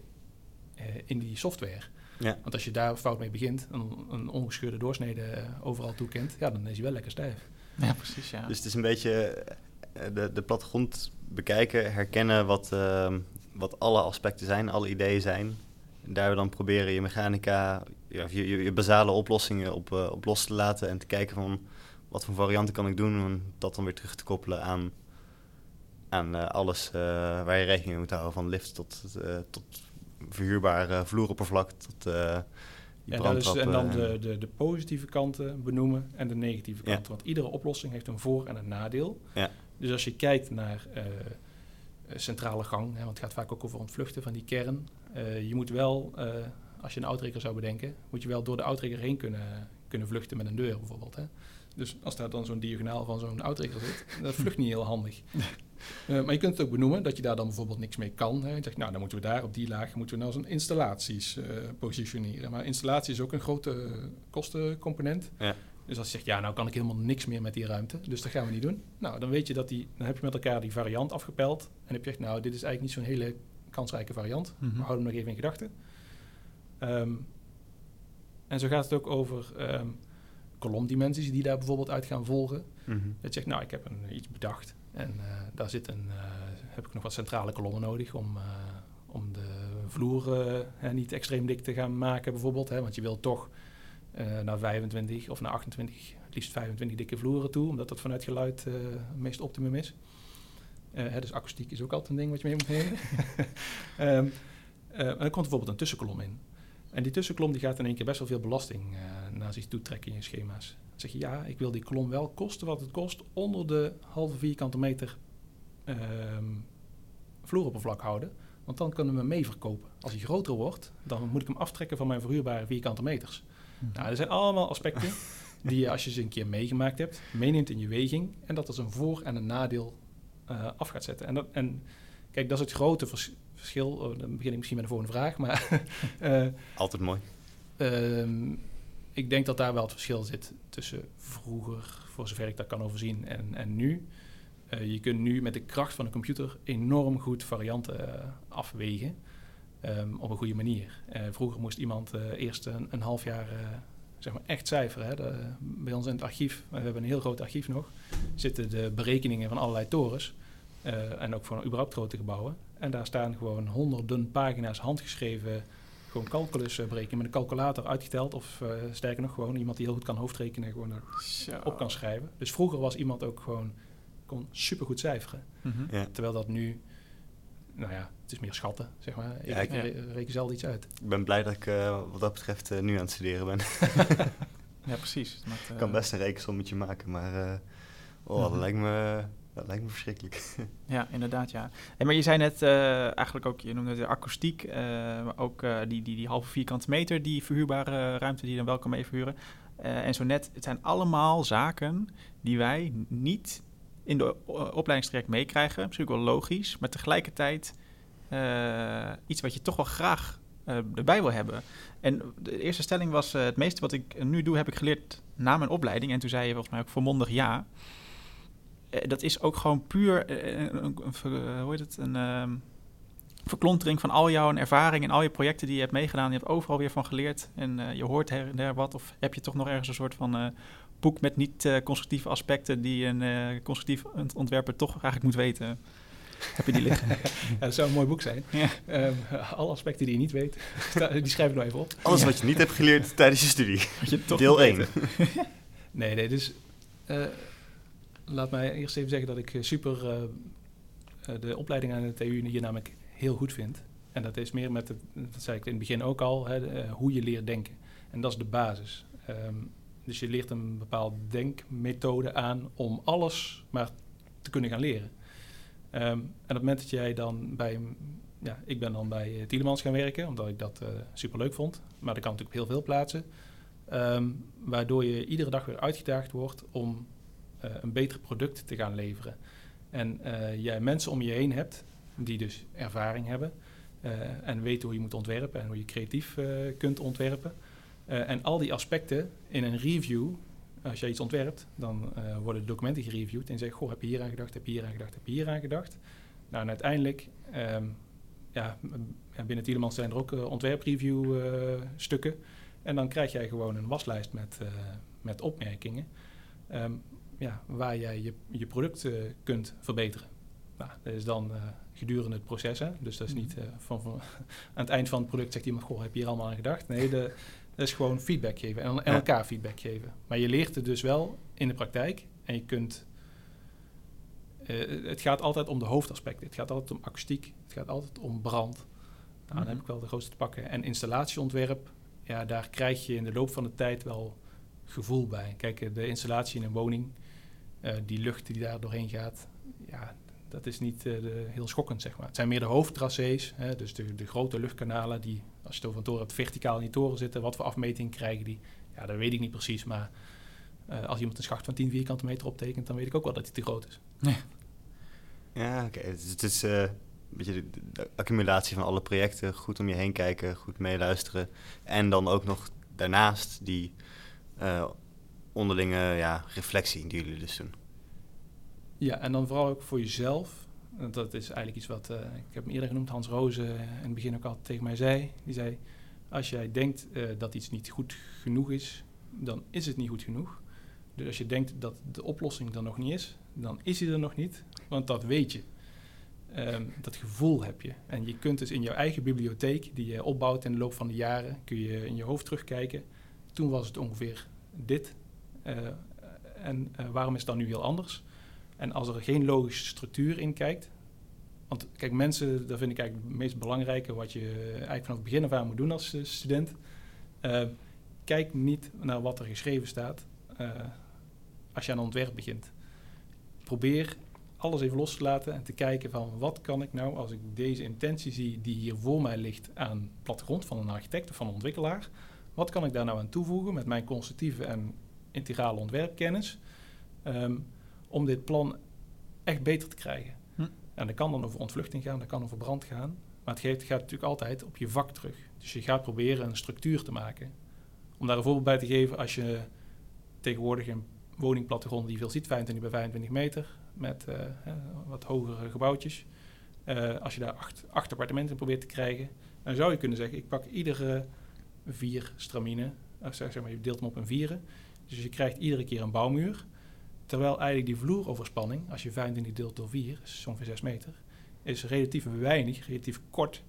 in die software? Ja. Want als je daar fout mee begint, een, een ongescheurde doorsnede eh, overal toekent, ja, dan is hij wel lekker stijf. Ja, precies, ja. Dus het is een beetje eh, de, de plattegrond bekijken, herkennen wat, ehm, wat alle aspecten zijn, alle ideeën zijn. En daar dan proberen je mechanica, ja, je, je, je basale oplossingen op, eh, op los te laten en te kijken van wat voor varianten kan ik doen om dat dan weer terug te koppelen aan, aan eh, alles eh, waar je rekening mee moet houden. Van lift tot, eh, tot verhuurbaar eh, vloeroppervlak, tot dat is, en dan brandtrappen de, de, de positieve kanten benoemen en de negatieve Ja. kanten. Want iedere oplossing heeft een voor- en een nadeel. Ja. Dus als je kijkt naar centrale gang, hè, want het gaat vaak ook over ontvluchten van die kern. je moet wel, als je een outrigger zou bedenken, moet je wel door de outrigger heen kunnen, kunnen vluchten met een deur bijvoorbeeld. Hè. Dus als daar dan zo'n diagonaal van zo'n outrigger zit, dat vlucht niet heel handig. Eh, maar je kunt het ook benoemen dat je daar dan bijvoorbeeld niks mee kan. Hè. Je zegt, nou, dan moeten we daar op die laag moeten we nou zo'n installaties eh, positioneren. Maar installatie is ook een grote eh, kostencomponent. Ja. Dus als je zegt, ja, nou kan ik helemaal niks meer met die ruimte, dus dat gaan we niet doen. Nou, dan weet je dat die, dan heb je met elkaar die variant afgepeld. En heb je gezegd, nou, dit is eigenlijk niet zo'n hele kansrijke variant. Mhm. We houden hem nog even in gedachten. Ehm, en zo gaat het ook over ehm, kolomdimensies die daar bijvoorbeeld uit gaan volgen. Mhm. Dat je zegt, nou, ik heb een, iets bedacht. En eh, daar zit een, eh, heb ik nog wat centrale kolommen nodig om, eh, om de vloer hè, niet extreem dik te gaan maken, bijvoorbeeld. Hè, want je wil toch naar 25 of naar 28, het liefst 25 dikke vloeren toe, omdat dat vanuit geluid het meest optimum is. Hè, dus akoestiek is ook altijd een ding wat je mee moet nemen. En er komt bijvoorbeeld een tussenkolom in. En die tussenkolom die gaat in één keer best wel veel belasting eh, naar zich toe trekken in je schema's. Dan zeg je, ja, ik wil die kolom wel kosten wat het kost onder de halve vierkante meter ehm, vloeroppervlak houden. Want dan kunnen we hem mee verkopen. Als hij groter wordt, dan moet ik hem aftrekken van mijn verhuurbare vierkante meters. Nou, er zijn allemaal aspecten die je, als je ze een keer meegemaakt hebt, meeneemt in je weging. En dat als een voor- en een nadeel eh, af gaat zetten. En, dat, en kijk, dat is het grote vers- verschil. Oh, dan begin ik misschien met een volgende vraag. Maar eh, Altijd mooi. Ehm, ik denk dat daar wel het verschil zit tussen vroeger, voor zover ik dat kan overzien, en, en nu. Eh, je kunt nu met de kracht van een computer enorm goed varianten eh, afwegen ehm, op een goede manier. Vroeger moest iemand eerst een, een half jaar zeg maar echt cijferen. Hè. De- bij ons in het archief, we hebben een heel groot archief nog, zitten de berekeningen van allerlei torens. Eh, en ook voor überhaupt grote gebouwen. En daar staan gewoon honderden pagina's handgeschreven gewoon calculus eh, berekenen met een calculator uitgeteld. Of eh, sterker nog, gewoon iemand die heel goed kan hoofdrekenen, gewoon erop kan schrijven. Dus vroeger was iemand ook gewoon, kon supergoed cijferen. Mhm. Ja. Terwijl dat nu, nou ja, het is meer schatten, zeg maar. Ik, Ja, ik- re- reken zelden iets uit. Ik ben blij dat ik eh, wat dat betreft nu aan het studeren ben. Ja, precies. Ik kan best een rekensommetje maken, maar eh, oh, dat, Mhm. lijkt me, dat lijkt me verschrikkelijk. Ja, inderdaad, ja. Hey, maar je zei net eh, eigenlijk ook, je noemde de akoestiek, eh, maar ook eh, die, die, die halve vierkante meter, die verhuurbare ruimte die je dan wel kan mee verhuren. Eh, en zo net, het zijn allemaal zaken die wij niet in de opleidingstraject meekrijgen. Misschien wel logisch, maar tegelijkertijd iets wat je toch wel graag erbij wil hebben. En de eerste stelling was, het meeste wat ik nu doe, heb ik geleerd na mijn opleiding. En toen zei je volgens mij ook volmondig ja. Eh, dat is ook gewoon puur eh, een, een, eh, hoe heet het, een ehm, verklontering van al jouw ervaring en al je projecten die je hebt meegedaan. Je hebt overal weer van geleerd en eh, je hoort her en der wat. Of heb je toch nog ergens een soort van eh, boek met niet-constructieve aspecten die een eh, constructief ont- ontwerper toch eigenlijk moet weten? Heb je die liggen? Ja, dat zou een mooi boek zijn. ja. Ehm, alle aspecten die je niet weet, die schrijf ik nou even op. Alles wat je niet hebt geleerd tijdens je studie. Deel moet 1. weten. Nee, nee, dus eh, laat mij eerst even zeggen dat ik eh, super eh, eh, de opleiding aan de TU hier namelijk heel goed vind. En dat is meer met, het, dat zei ik in het begin ook al, hè, de, hoe je leert denken. En dat is de basis. Ehm, dus je leert een bepaalde denkmethode aan om alles maar te kunnen gaan leren. Ehm, en op het moment dat jij dan bij, ja, ik ben dan bij Tielemans gaan werken, omdat ik dat super superleuk vond. Maar dat kan natuurlijk heel veel plaatsen. Ehm, waardoor je iedere dag weer uitgedaagd wordt om een beter product te gaan leveren. En uh, jij mensen om je heen hebt die dus ervaring hebben uh, en weten hoe je moet ontwerpen en hoe je creatief kunt ontwerpen. en al die aspecten in een review, als je iets ontwerpt, dan worden de documenten gereviewd en je zegt, goh, heb je hier aan gedacht, heb je hier aan gedacht, heb je hier aan gedacht. Nou, en uiteindelijk, um, ja, binnen Tielemans zijn er ook ontwerpreview stukken. En dan krijg jij gewoon een waslijst met, met opmerkingen. Um, ja, waar jij je, je product uh, kunt verbeteren. Nou, dat is dan uh, gedurende het proces. Hè? Dus dat is niet uh, van, van, aan het eind van het product zegt iemand: Goh, heb je hier allemaal aan gedacht? Nee, de, dat is gewoon feedback geven en, en elkaar feedback geven. Maar je leert het dus wel in de praktijk en je kunt. het gaat altijd om de hoofdaspecten. Het gaat altijd om akoestiek. Het gaat altijd om brand. Nou, dan mhm. heb ik wel de grootste te pakken. En installatieontwerp, ja, daar krijg je in de loop van de tijd wel gevoel bij. Kijk, de installatie in een woning eh, die lucht die daar doorheen gaat, ja, dat is niet uh, de, heel schokkend, zeg maar. Het zijn meer de hoofdtracés, hè, dus de, de, grote luchtkanalen die, als je het over een toren hebt, verticaal in die toren zitten. Wat voor afmeting krijgen die? Ja, dat weet ik niet precies, maar uh, als iemand een schacht van 10 vierkante meter optekent, dan weet ik ook wel dat hij te groot is. Ja, ja oké. Okay. het is een beetje de, de, accumulatie van alle projecten. Goed om je heen kijken, goed meeluisteren. En dan ook nog daarnaast die onderlinge ja, reflectie die jullie dus doen. Ja, en dan vooral ook voor jezelf. Dat is eigenlijk iets wat, uh, ik heb hem eerder genoemd, Hans Rozen in het begin ook altijd tegen mij zei. Die zei, als jij denkt uh, dat iets niet goed genoeg is, dan is het niet goed genoeg. Dus als je denkt dat de oplossing er nog niet is, dan is die er nog niet, want dat weet je. Um, dat gevoel heb je. En je kunt dus in jouw eigen bibliotheek, die je opbouwt in de loop van de jaren, kun je in je hoofd terugkijken. Toen was het ongeveer dit. Eh, en eh, waarom is het dan nu heel anders? En als er geen logische structuur in kijkt, want kijk, mensen, dat vind ik eigenlijk het meest belangrijke wat je eigenlijk vanaf het begin af aan moet doen als uh, student. Kijk niet naar wat er geschreven staat als je aan een ontwerp begint. Probeer alles even los te laten en te kijken van wat kan ik nou als ik deze intentie zie die hier voor mij ligt aan plattegrond van een architect of van een ontwikkelaar. Wat kan ik daar nou aan toevoegen met mijn constructieve en integrale ontwerpkennis. Um, om dit plan echt beter te krijgen. Hm. En dat kan dan over ontvluchting gaan, dat kan over brand gaan. Maar het gaat, gaat natuurlijk altijd op je vak terug. Dus je gaat proberen een structuur te maken. Om daar een voorbeeld bij te geven, als je tegenwoordig een woningplattegrond die veel ziet, 25 bij 25 meter, met uh, wat hogere gebouwtjes. Uh, als je daar acht, acht appartementen probeert te krijgen, dan zou je kunnen zeggen, ik pak iedere vier straminen, zeg maar, je deelt hem op een vieren. Dus je krijgt iedere keer een bouwmuur. Terwijl eigenlijk die vloeroverspanning, als je 25 deelt door 4, is ongeveer 6 meter, is relatief weinig, relatief kort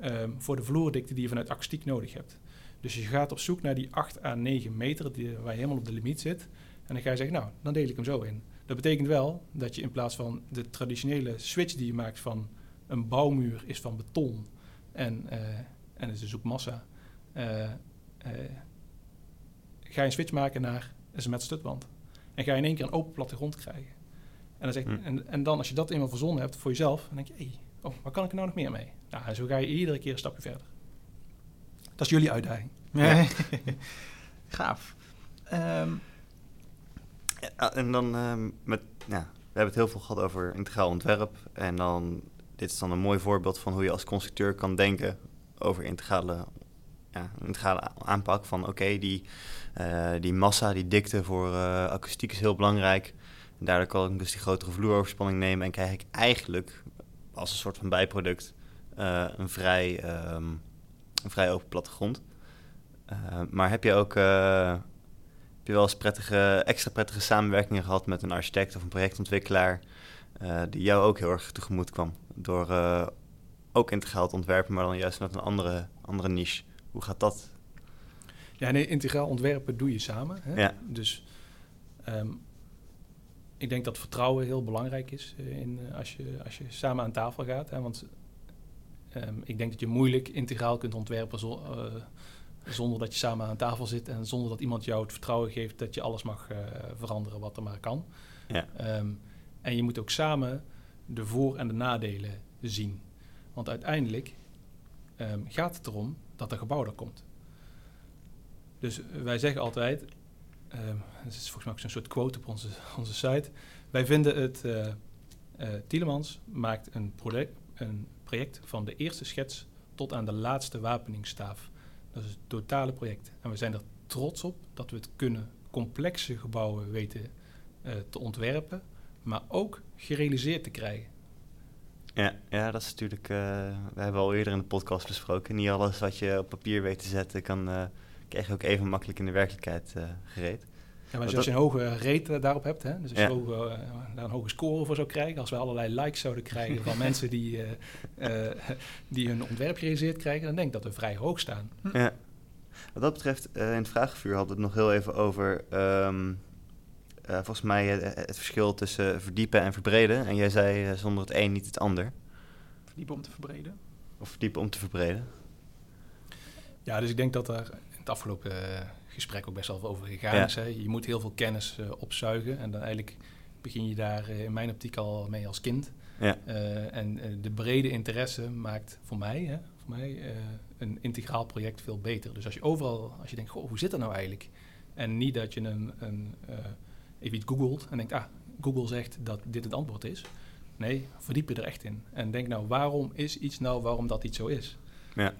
um, voor de vloerdikte die je vanuit akoestiek nodig hebt. Dus je gaat op zoek naar die 8 à 9 meter die, waar je helemaal op de limiet zit. En dan ga je zeggen, nou, dan deel ik hem zo in. Dat betekent wel dat je in plaats van de traditionele switch die je maakt van een bouwmuur is van beton en, uh, en is een zoekmassa, uh, uh, ga je een switch maken naar een met stutband. En ga je in één keer een open plattegrond krijgen. En dan, zeg, hm. en, en dan als je dat eenmaal verzonnen hebt voor jezelf, dan denk je, hé, hey, oh, waar kan ik er nou nog meer mee? Nou, en zo ga je iedere keer een stapje verder. Dat is jullie uitdaging. Ja. Gaaf. Um. Ja, en dan um, met, ja, we hebben het heel veel gehad over integraal ontwerp. En dan, dit is dan een mooi voorbeeld van hoe je als constructeur kan denken over integrale ja, integrale aanpak van oké, die, die massa, die dikte voor uh, akoestiek is heel belangrijk. Daardoor kan ik dus die grotere vloeroverspanning nemen en krijg ik eigenlijk als een soort van bijproduct uh, een, vrij, um, een vrij open plattegrond. maar heb je ook je wel eens prettige, extra prettige samenwerkingen gehad met een architect of een projectontwikkelaar die jou ook heel erg tegemoet kwam door ook integraal te ontwerpen, maar dan juist met een andere, andere niche? Hoe gaat dat? Ja, nee, integraal ontwerpen doe je samen. Hè? Ja. Dus um, ik denk dat vertrouwen heel belangrijk is uh, in, uh, als, je, als je samen aan tafel gaat. Hè? Want um, ik denk dat je moeilijk integraal kunt ontwerpen zo, uh, zonder dat je samen aan tafel zit en zonder dat iemand jou het vertrouwen geeft dat je alles mag veranderen wat er maar kan. Ja. Um, en je moet ook samen de voor- en de nadelen zien. Want uiteindelijk gaat het erom dat een gebouw er komt. Dus wij zeggen altijd, uh, dat is volgens mij ook zo'n soort quote op onze, onze site. Wij vinden het, uh, Tielemans maakt een project, een project van de eerste schets tot aan de laatste wapeningsstaaf. Dat is het totale project. En we zijn er trots op dat we het kunnen complexe gebouwen weten uh, te ontwerpen, maar ook gerealiseerd te krijgen. Ja, ja dat is natuurlijk. Uh, we hebben al eerder in de podcast besproken. Niet alles wat je op papier weet te zetten, kan, krijg je ook even makkelijk in de werkelijkheid gereed. Ja, maar als je een hoge rate daarop hebt, hè, dus als je hoge, daar een hoge score voor zou krijgen, als we allerlei likes zouden krijgen van mensen die, die hun ontwerp gerealiseerd krijgen, dan denk ik dat we vrij hoog staan. Ja. Wat dat betreft, in het vragenvuur hadden we het nog heel even over. Um, uh, volgens mij het verschil tussen verdiepen en verbreden. En jij zei uh, zonder het een niet het ander. Verdiepen om te verbreden? Of verdiepen om te verbreden. Ja, dus ik denk dat er het afgelopen gesprek ook best wel over gegaan ja. is. Hè. Je moet heel veel kennis opzuigen. En dan eigenlijk begin je daar in mijn optiek al mee als kind. Ja. en de brede interesse maakt voor mij, hè, voor mij een integraal project veel beter. Dus als je overal, als je denkt, goh, hoe zit dat nou eigenlijk? En niet dat je een... een even iets googelt en denkt, ah, Google zegt dat dit het antwoord is. Nee, verdiep je er echt in. En denk nou, waarom is iets nou waarom dat iets zo is? Ja.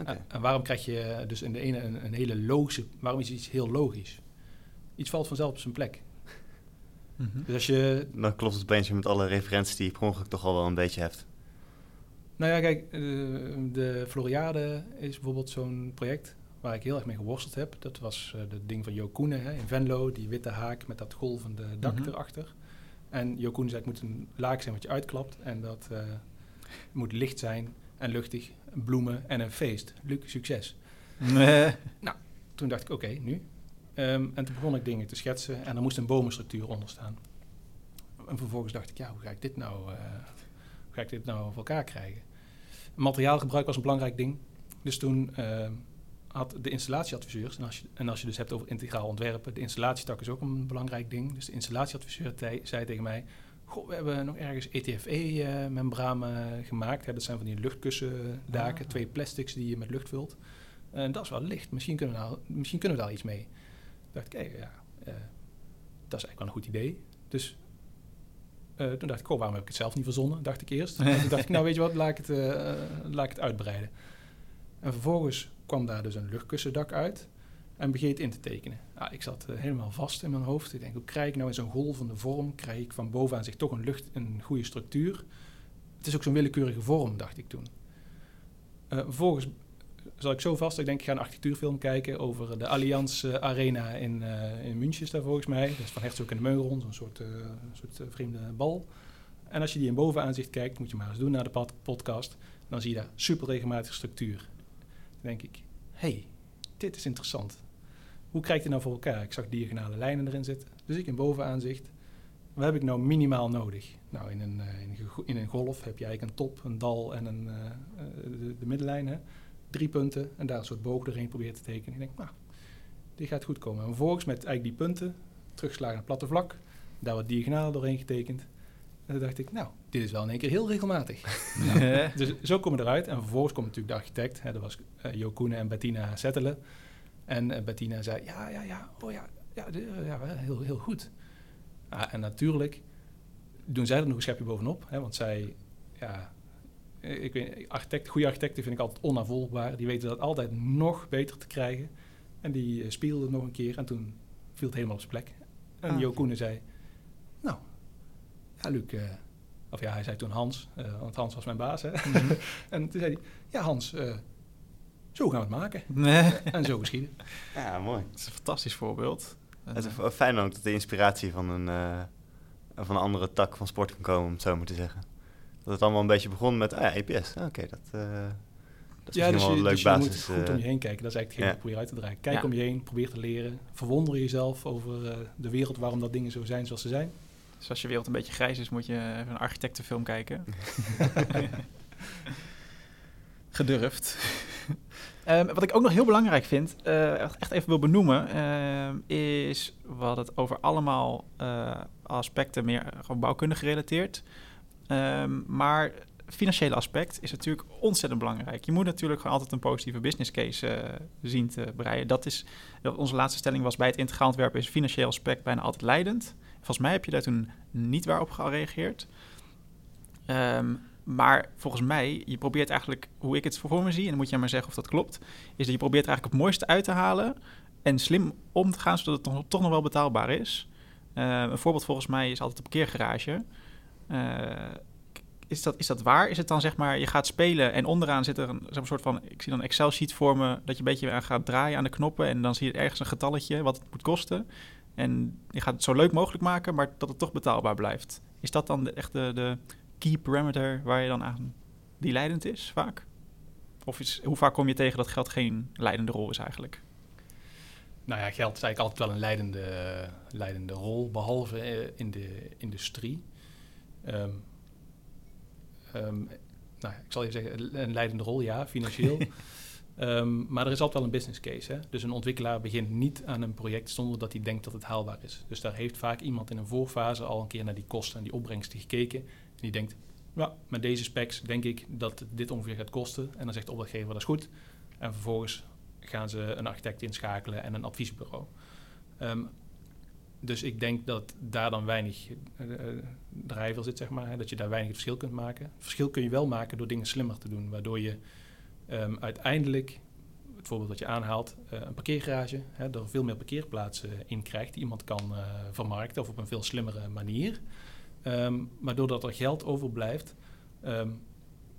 Okay. En waarom krijg je dus in de ene een, een, hele logische... Waarom is iets heel logisch? Iets valt vanzelf op zijn plek. Mm -hmm. Dus als je... Dan klopt het opeens met alle referenties die je per ongeluk toch al wel een beetje hebt. Nou ja, kijk, de, de Floriade is bijvoorbeeld zo'n project waar ik heel erg mee geworsteld heb. Dat was uh, het ding van Jo Koenen hè, in Venlo, die witte haak met dat golvende dak mm -hmm. erachter. En Jo Koenen zei, het moet een laak zijn wat je uitklapt. En dat uh, moet licht zijn en luchtig, bloemen en een feest. Luc, succes. Nee. Nou, toen dacht ik, oké, okay, nu. Um, en toen begon ik dingen te schetsen en er moest een bomenstructuur onder staan. En vervolgens dacht ik, ja, hoe ga ik dit nou, uh, hoe ga ik dit nou voor elkaar krijgen? Materiaalgebruik was een belangrijk ding. Dus toen uh, had de installatieadviseurs, en als, je, en als je dus hebt over integraal ontwerpen, de installatietak is ook een belangrijk ding. Dus de installatieadviseur zei tegen mij, goh, we hebben nog ergens ETFE-membranen gemaakt. Hè, dat zijn van die luchtkussendaken, ah. twee plastics die je met lucht vult. En dat is wel licht, misschien kunnen we, nou, misschien kunnen we daar iets mee. Toen dacht ik, ja, uh, dat is eigenlijk wel een goed idee. Dus uh, toen dacht ik, oh, waarom heb ik het zelf niet verzonnen? Dacht ik eerst. en toen dacht ik, nou weet je wat, laat ik het, uh, laat ik het uitbreiden. En vervolgens kwam daar dus een luchtkussendak uit en begeet in te tekenen. Ik zat uh, helemaal vast in mijn hoofd. Ik denk, hoe krijg ik nou in zo'n golvende vorm, krijg ik van bovenaan zich toch een lucht, een goede structuur. Het is ook zo'n willekeurige vorm, dacht ik toen. Uh, vervolgens zat ik zo vast, ik denk, ik ga een architectuurfilm kijken over de Allianz uh, Arena in, in München, daar volgens mij. Dat is van Herzog en de Meuron, zo'n soort, soort vreemde bal. En als je die in bovenaanzicht kijkt, moet je maar eens doen naar de podcast, dan zie je daar super regelmatige structuur denk ik, hey, dit is interessant. Hoe krijg je nou voor elkaar? Ik zag diagonale lijnen erin zitten. Dus ik in bovenaanzicht, wat heb ik nou minimaal nodig? Nou, in een, uh, in, in, een golf heb je eigenlijk een top, een dal en een, uh, de, de, middenlijn. Hè? Drie punten en daar een soort boog doorheen proberen te tekenen. Ik denk, nou, dit gaat goed komen. En vervolgens met eigenlijk die punten, terugslagen naar het platte vlak, daar wat diagonaal doorheen getekend. En toen dacht ik, nou, dit is wel in één keer heel regelmatig. nou, dus zo komen we eruit. En vervolgens komt natuurlijk de architect. Hè, dat was uh, en Bettina Settelen. En uh, Bettina zei, ja, ja, ja, oh ja, ja, de, ja heel, heel goed. Ah, en natuurlijk doen zij er nog een schepje bovenop. Hè, want zij, ja, ik weet, architect, goede architecten vind ik altijd onnavolgbaar. Die weten dat altijd nog beter te krijgen. En die uh, speelden nog een keer en toen viel het helemaal op zijn plek. En ah, Jo Koenen zei, nou, ja, Luc, uh, of ja, hij zei toen Hans, uh, want Hans was mijn baas. Hè? Mm -hmm. en toen zei hij, ja Hans, zo gaan we het maken. Nee. en zo geschieden. Ja, mooi. Het is een fantastisch voorbeeld. Het is fijn ook dat de inspiratie van een, van een andere tak van sport kan komen, om het zo maar te zeggen. Dat het allemaal een beetje begon met, ah ja, EPS, oké, okay, dat... Dat is ja, dus wel een je, leuk dus basis. je moet goed om je heen kijken. Dat is eigenlijk hetgeen ja. probeer uit te draaien. Kijk ja. om je heen, probeer te leren. Verwonder jezelf over uh, de wereld waarom dat dingen zo zijn zoals ze zijn. Dus als je wereld een beetje grijs is, moet je even een architectenfilm kijken. Gedurfd. Um, wat ik ook nog heel belangrijk vind, uh, echt even wil benoemen, uh, is wat het over allemaal uh, aspecten meer gewoon bouwkundig gerelateerd. Um, maar financiële aspect is natuurlijk ontzettend belangrijk. Je moet natuurlijk gewoon altijd een positieve business case uh, zien te breien. Dat is, onze laatste stelling was bij het integraal ontwerpen is financieel aspect bijna altijd leidend. Volgens mij heb je daar toen niet waarop gereageerd. Um, maar volgens mij, je probeert eigenlijk, hoe ik het voor me zie, en dan moet je maar zeggen of dat klopt, is dat je probeert eigenlijk het mooiste uit te halen en slim om te gaan, zodat het toch, nog wel betaalbaar is. Uh, een voorbeeld volgens mij is altijd de parkeergarage. Uh, is, dat, is dat waar? Is het dan zeg maar, je gaat spelen en onderaan zit er een, soort van, ik zie dan Excel-sheet voor me, dat je een beetje aan gaat draaien aan de knoppen en dan zie je ergens een getalletje wat het moet kosten. En je gaat het zo leuk mogelijk maken, maar dat het toch betaalbaar blijft. Is dat dan de, echt de, de key parameter waar je dan aan die leidend is vaak? Of is, hoe vaak kom je tegen dat geld geen leidende rol is eigenlijk? Nou ja, geld is eigenlijk altijd wel een leidende, leidende rol, behalve eh, in de industrie. Um, nou, ik zal even zeggen, een leidende rol, ja, financieel. um, maar er is altijd wel een business case. Hè? Dus een ontwikkelaar begint niet aan een project zonder dat hij denkt dat het haalbaar is. Dus daar heeft vaak iemand in een voorfase al een keer naar die kosten en die opbrengsten gekeken. Die denkt, ja, met deze specs denk ik dat dit ongeveer gaat kosten. En dan zegt de opdrachtgever, dat is goed. En vervolgens gaan ze een architect inschakelen en een adviesbureau. Um, dus ik denk dat daar dan weinig uh, zit, zeg maar. Hè, dat je daar weinig verschil kunt maken. Verschil kun je wel maken door dingen slimmer te doen. Waardoor je um, uiteindelijk, het voorbeeld dat je aanhaalt, uh, een parkeergarage, hè, er veel meer parkeerplaatsen in krijgt die iemand kan uh, vermarkten of op een veel slimmere manier. Um, maar doordat er geld overblijft um,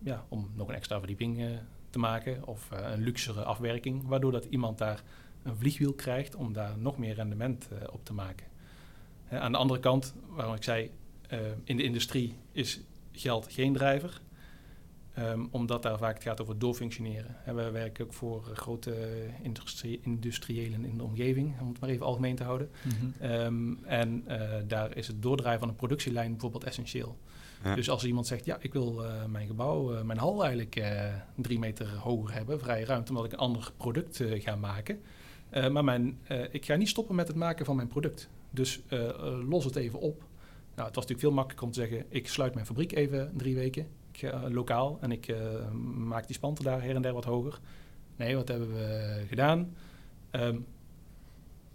ja, om nog een extra verdieping uh, te maken of uh, een luxere afwerking, waardoor dat iemand daar een vliegwiel krijgt om daar nog meer rendement uh, op te maken. aan de andere kant, waarom ik zei, in de industrie is geld geen drijver. Um, omdat daar vaak het gaat over doorfunctioneren. En we werken ook voor uh, grote industrie, industriëlen in de omgeving, om het maar even algemeen te houden. Mm -hmm. um, en uh, daar is het doordrijven van een productielijn bijvoorbeeld essentieel. Ja. Dus als iemand zegt, ja, ik wil uh, mijn gebouw, mijn hal eigenlijk drie meter hoger hebben, vrije ruimte, omdat ik een ander product ga maken. maar mijn, ik ga niet stoppen met het maken van mijn product. Dus los het even op. Nou, het was natuurlijk veel makkelijker om te zeggen, ik sluit mijn fabriek even drie weken uh, lokaal en ik uh, maak die spanten daar her en der wat hoger. Nee, wat hebben we gedaan? Um,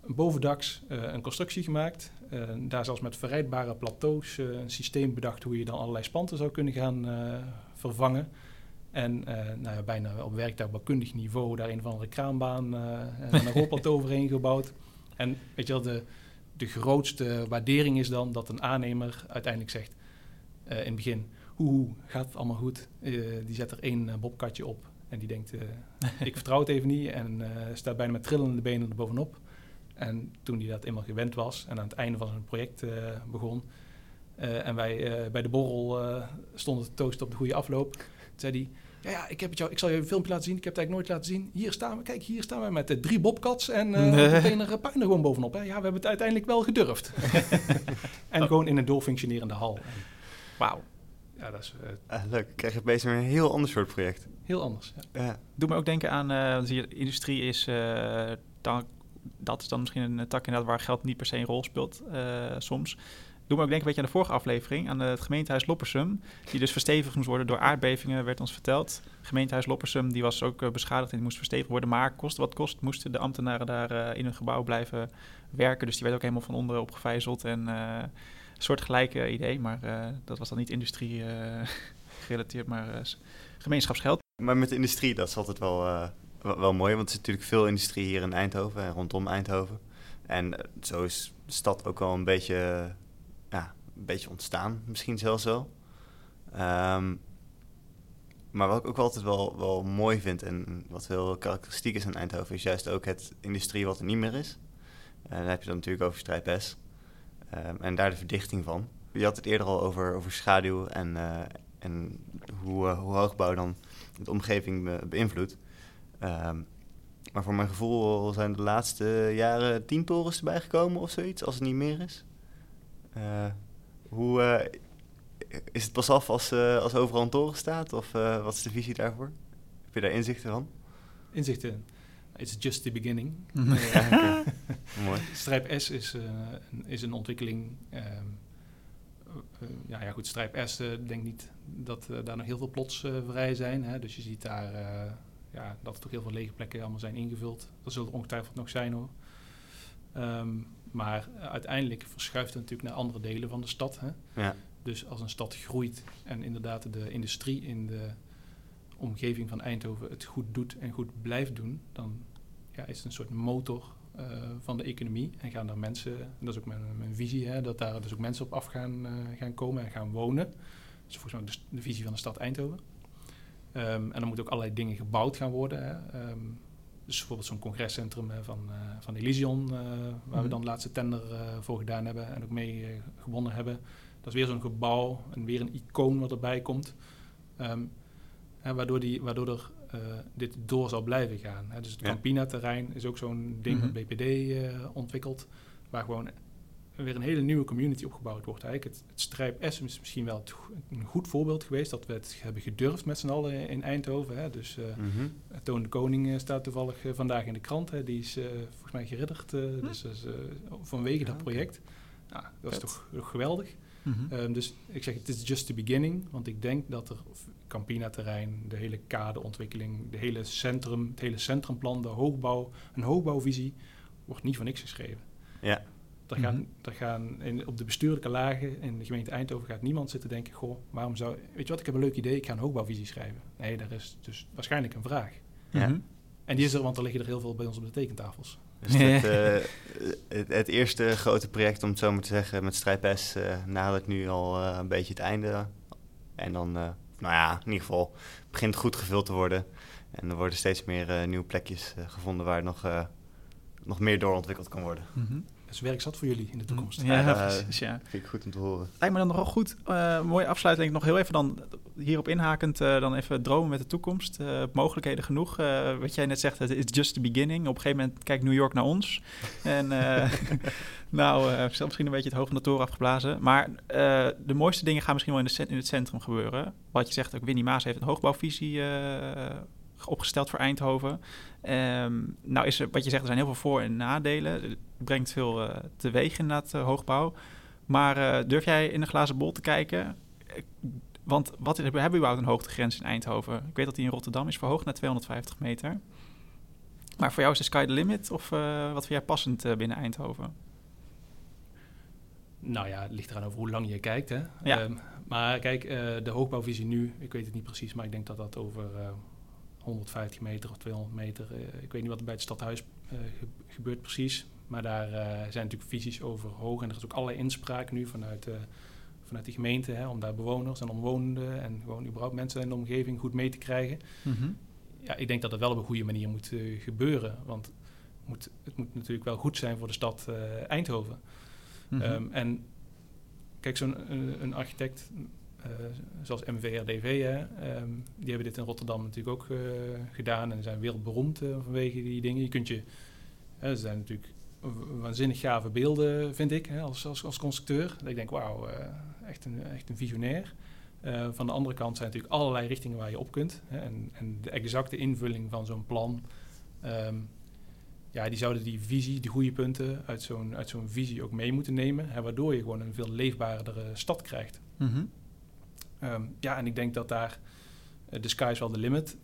bovendaks uh, een constructie gemaakt. daar zelfs met verrijdbare plateaus een systeem bedacht hoe je dan allerlei spanten zou kunnen gaan vervangen. En nou ja, bijna op werktuigbouwkundig niveau daar een of andere kraanbaan en een rolplateau overheen gebouwd. En weet je wel, de, de grootste waardering is dan dat een aannemer uiteindelijk zegt in het begin hoe gaat het allemaal goed? Uh, die zet er één uh, bobkatje op en die denkt, uh, ik vertrouw het even niet en staat bijna met trillende benen er bovenop. En toen hij dat eenmaal gewend was en aan het einde van zijn project begon en wij bij de borrel stonden te toosten op de goede afloop, zei hij, ja, ja, ik, heb het jou, ik zal je een filmpje laten zien. Ik heb het eigenlijk nooit laten zien. Hier staan we, kijk, hier staan we met drie bobcats en nee. meteen er puin er gewoon bovenop. Hè. Ja, we hebben het uiteindelijk wel gedurfd. en oh. gewoon in een doorfunctionerende hal. Wauw ja, dat is... Uh, leuk, ik krijg je opeens een heel ander soort project. Heel anders, ja. ja. Doe me ook denken aan, uh, zie je, industrie is, uh, dan, dat is dan misschien een tak inderdaad waar geld niet per se een rol speelt soms. Doe me ook denken een beetje aan de vorige aflevering, aan het gemeentehuis Loppersum, die dus verstevigd moest worden door aardbevingen, werd ons verteld. Gemeentehuis Loppersum, die was ook beschadigd en die moest verstevigd worden, maar kost wat kost, moesten de ambtenaren daar in hun gebouw blijven werken. Dus die werd ook helemaal van onder opgevijzeld en soortgelijke idee, maar uh, dat was dan niet industrie uh, gerelateerd, maar uh, gemeenschapsgeld. Maar met de industrie, dat is altijd wel, wel, mooi, want er is natuurlijk veel industrie hier in Eindhoven en rondom Eindhoven. En zo is de stad ook wel een beetje, ja, een beetje ontstaan, misschien zelfs wel. Um, maar wat ik ook altijd wel, wel mooi vind en wat heel karakteristiek is aan Eindhoven, is juist ook het industrie wat er niet meer is. En dan heb je dan natuurlijk over Strijp Um, en daar de verdichting van. Je had het eerder al over, over schaduw en, uh, en hoe, uh, hoe hoogbouw dan de omgeving be beïnvloedt. Um, maar voor mijn gevoel zijn de laatste jaren tien torens erbij gekomen of zoiets, als het niet meer is. Uh, hoe is het pas af als, als overal een toren staat? Of wat is de visie daarvoor? Heb je daar inzichten van? Inzichten? It's just the beginning. ja, Mooi. Strijp S is, uh, is een ontwikkeling um, uh, ja, ja, goed, Strijp S, denk niet dat daar nog heel veel plots vrij zijn. Hè? Dus je ziet daar ja, dat er toch heel veel lege plekken allemaal zijn ingevuld. Dat zullen er ongetwijfeld nog zijn hoor. Ehm, maar uiteindelijk verschuift het natuurlijk naar andere delen van de stad. Hè? Ja. Dus als een stad groeit en inderdaad de industrie in de omgeving van Eindhoven het goed doet en goed blijft doen, dan ja, is een soort motor uh, van de economie. En gaan daar mensen, en dat is ook mijn, mijn visie, hè, dat daar dus ook mensen op af gaan, uh, gaan komen en gaan wonen. Dat is volgens mij de, de visie van de stad Eindhoven. Um, en dan moeten ook allerlei dingen gebouwd gaan worden. Hè. Um, dus bijvoorbeeld zo'n congrescentrum van, uh, van Elysion, waar mm -hmm. we mhm. dan de laatste tender voor gedaan hebben en ook mee gewonnen hebben. Dat is weer zo'n gebouw en weer een icoon wat erbij komt. Um, hè, waardoor, die, waardoor er dit door zal blijven gaan. Hè. Dus het ja. Campina-terrein is ook zo'n ding mm -hmm. dat BPD uh, ontwikkelt, waar gewoon weer een hele nieuwe community opgebouwd wordt. Eigenlijk het, het Strijp S is misschien wel het, een goed voorbeeld geweest dat we het hebben gedurfd met z'n allen in Eindhoven. Hè. Dus uh, mm -hmm. Toon de Koning staat toevallig vandaag in de krant. Hè. Die is volgens mij geridderd, dus vanwege ja, dat project. Nou, dat is toch, toch geweldig. Mm -hmm. um, dus ik zeg, het is just the beginning. Want ik denk dat er Campina-terrein, de hele kadeontwikkeling, de hele centrum, het hele centrumplan, de hoogbouw, een hoogbouwvisie, wordt niet voor niks geschreven. Ja. Daar gaan, -hmm. gaan in, op de bestuurlijke lagen in de gemeente Eindhoven gaat niemand zitten denken, goh, waarom zou, weet je wat, ik heb een leuk idee, ik ga een hoogbouwvisie schrijven. Nee, daar is dus waarschijnlijk een vraag. Ja. -hmm. En die is er, want er liggen er heel veel bij ons op de tekentafels. Dus het, uh, het, het, eerste grote project, om het zo maar te zeggen, met Strijpes uh, nadert nu al uh, een beetje het einde. En dan, nou ja, in ieder geval begint goed gevuld te worden. En er worden steeds meer nieuwe plekjes gevonden waar nog, nog meer doorontwikkeld kan worden. -hmm is werk zat voor jullie in de toekomst. Ja, ja, precies, ja. Vind ik goed om te horen. Lijkt me dan nogal goed. Uh, mooie afsluiting. Nog heel even dan hierop inhakend, uh, dan even dromen met de toekomst. Uh, mogelijkheden genoeg. wat jij net zegt, het is just the beginning. Op een gegeven moment kijkt New York naar ons. en nou, misschien een beetje het van de toren afgeblazen. Maar de mooiste dingen gaan misschien wel in, de, in, het centrum gebeuren. Wat je zegt, ook Winnie Maas heeft een hoogbouwvisie opgesteld voor Eindhoven. Um, nou is er, wat je zegt, er zijn heel veel voor- en nadelen. Het brengt veel uh, teweeg in dat uh, hoogbouw. Maar uh, durf jij in een glazen bol te kijken? Want wat hebben we überhaupt een hoogtegrens in Eindhoven? Ik weet dat die in Rotterdam is verhoogd naar 250 meter. Maar voor jou is de sky the limit? Of wat vind jij passend binnen Eindhoven? Nou ja, het ligt eraan over hoe lang je kijkt. Hè? Ja. Um, maar kijk, de hoogbouwvisie nu, ik weet het niet precies, maar ik denk dat dat over 150 meter of 200 meter. Uh, ik weet niet wat er bij het stadhuis uh, gebeurt precies. Maar daar uh, zijn natuurlijk visies over hoog. En er is ook allerlei inspraak nu vanuit, vanuit de gemeente. Hè, om daar bewoners en omwonenden en gewoon überhaupt mensen in de omgeving goed mee te krijgen. Mm -hmm. Ja, ik denk dat dat wel op een goede manier moet gebeuren. Want moet, het moet natuurlijk wel goed zijn voor de stad Eindhoven. Mm -hmm. um, en kijk, zo'n een architect zoals MVRDV, hè, um, die hebben dit in Rotterdam natuurlijk ook uh, gedaan en zijn wereldberoemd uh, vanwege die dingen. Je kunt je, er zijn natuurlijk waanzinnig gave beelden, vind ik, hè, als, als, als constructeur. Dat ik denk, wauw, echt, een, echt een visionair. van de andere kant zijn natuurlijk allerlei richtingen waar je op kunt. Hè, en, en, de exacte invulling van zo'n plan, um, ja, die zouden die visie, die goede punten uit zo'n, uit zo'n visie ook mee moeten nemen. Hè, waardoor je gewoon een veel leefbaardere stad krijgt. Mm. Um, ja, en ik denk dat daar uh, de sky is wel de limit.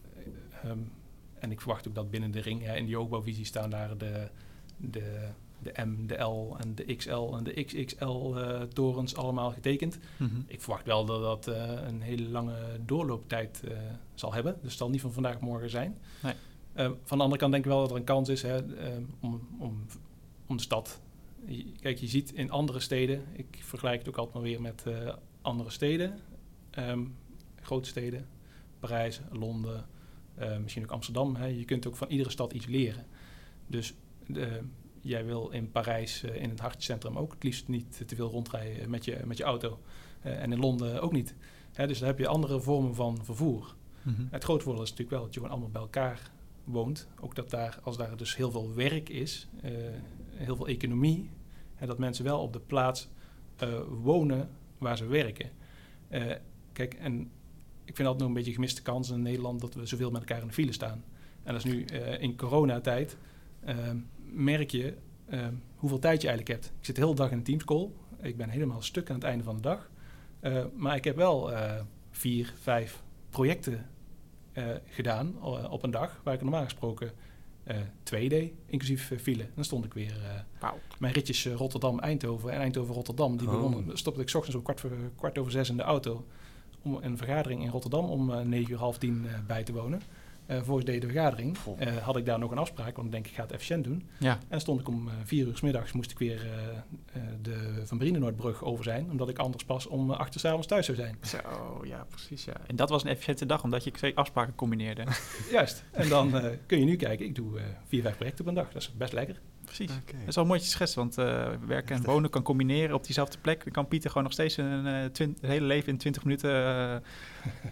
Um, en ik verwacht ook dat binnen de ring, in die hoogbouwvisie staan daar de, de, de M, de L en de XL en de XXL-torens uh, allemaal getekend. Mm -hmm. Ik verwacht wel dat dat uh, een hele lange doorlooptijd zal hebben. Dus het zal niet van vandaag op morgen zijn. Nee. Uh, van de andere kant denk ik wel dat er een kans is hè, om, om, om de stad. Kijk, je ziet in andere steden, ik vergelijk het ook altijd maar weer met andere steden. Um, grote steden, Parijs, Londen, uh, misschien ook Amsterdam. Hè. Je kunt ook van iedere stad iets leren. Dus de, jij wil in Parijs, uh, in het hartcentrum ook het liefst niet te veel rondrijden met je, met je auto. Uh, en in Londen ook niet. Hè, dus dan heb je andere vormen van vervoer. Mm -hmm. Het grote voordeel is natuurlijk wel dat je gewoon allemaal bij elkaar woont. Ook dat daar, als daar dus heel veel werk is, heel veel economie, hè, dat mensen wel op de plaats wonen waar ze werken. Kijk, en ik vind dat nog een beetje gemiste kans in Nederland dat we zoveel met elkaar in de file staan. En dat is nu uh, in coronatijd, uh, merk je uh, hoeveel tijd je eigenlijk hebt. Ik zit de hele dag in een teamscall. Ik ben helemaal stuk aan het einde van de dag. Uh, maar ik heb wel uh, vier, vijf projecten uh, gedaan op een dag, waar ik normaal gesproken 2D, inclusief file. Dan stond ik weer wow. mijn ritjes Rotterdam-Eindhoven en Eindhoven-Rotterdam. Die oh. begonnen, stopte ik s ochtends om kwart, voor, kwart over zes in de auto om een vergadering in Rotterdam om negen uur half tien bij te wonen. Uh, voor de vergadering uh, had ik daar nog een afspraak, want ik denk ik ga het efficiënt doen. Ja. En stond ik om uh, vier uur s middags, moest ik weer de Van Brienenoordbrug over zijn, omdat ik anders pas om acht uur s thuis zou zijn. Zo, ja, precies. Ja. En dat was een efficiënte dag, omdat je twee afspraken combineerde. Juist. En dan kun je nu kijken, ik doe vier, vijf projecten een dag. Dat is best lekker precies. Okay. Dat is wel mooi te schetsen, want uh, werken en wonen kan combineren op diezelfde plek. Dan kan Pieter gewoon nog steeds een, het hele leven in 20 minuten. Uh,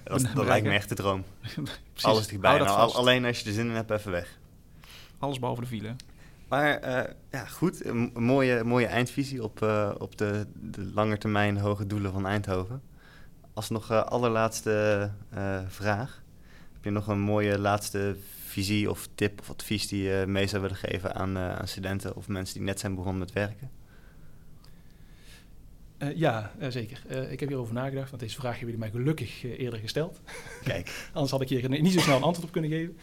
dat, dat lijkt me echt de droom. Alles dichtbij. Nou, alleen als je er zin in hebt, even weg. Alles behalve de file. Maar ja, goed, een mooie, mooie eindvisie op, op de, de langetermijn hoge doelen van Eindhoven. Als nog allerlaatste vraag. Heb je nog een mooie laatste visie of tip of advies die je mee zou willen geven aan, uh, aan studenten of mensen die net zijn begonnen met werken? Uh, ja, uh, zeker. ik heb hierover nagedacht, want deze vraag hebben jullie mij gelukkig eerder gesteld. Kijk. Anders had ik hier niet zo snel een antwoord op kunnen geven.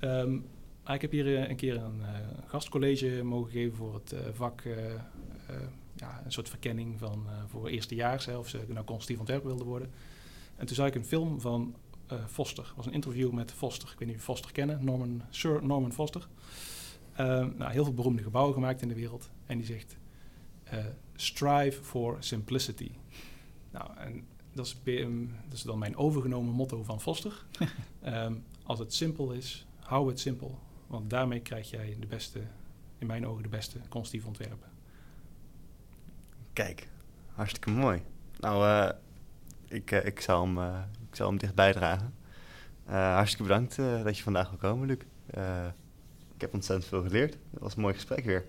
Um, maar ik heb hier een keer een gastcollege mogen geven voor het vak, ja, een soort verkenning van, voor eerstejaars, of ze nou constructief ontwerper wilden worden. En toen zag ik een film van uh, Foster. was een interview met Foster. Ik weet niet of Foster kennen, Norman, Sir Norman Foster. Uh, nou, heel veel beroemde gebouwen gemaakt in de wereld. En die zegt, uh, strive for simplicity. Nou, en dat is, um, dat is, dan mijn overgenomen motto van Foster. um, als het simpel is, hou het simpel. Want daarmee krijg jij de beste, in mijn ogen de beste constructieve ontwerpen. Kijk, hartstikke mooi. Nou, ik, ik, zou hem, ik zal hem dicht bijdragen. Uh, hartstikke bedankt uh, dat je vandaag wil komen, Luc. Uh, ik heb ontzettend veel geleerd. Dat was een mooi gesprek weer.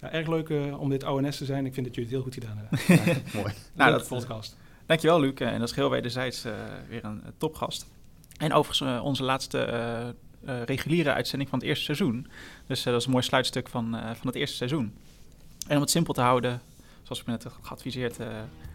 Ja, erg leuk om dit ONS te zijn. Ik vind dat jullie het heel goed gedaan hebben. ja, mooi. nou, dat podcast. Dankjewel, Luc. En dat is heel wederzijds weer een topgast. En overigens onze laatste reguliere uitzending van het eerste seizoen. Dus dat is een mooi sluitstuk van, van het eerste seizoen. En om het simpel te houden, zoals ik net geadviseerd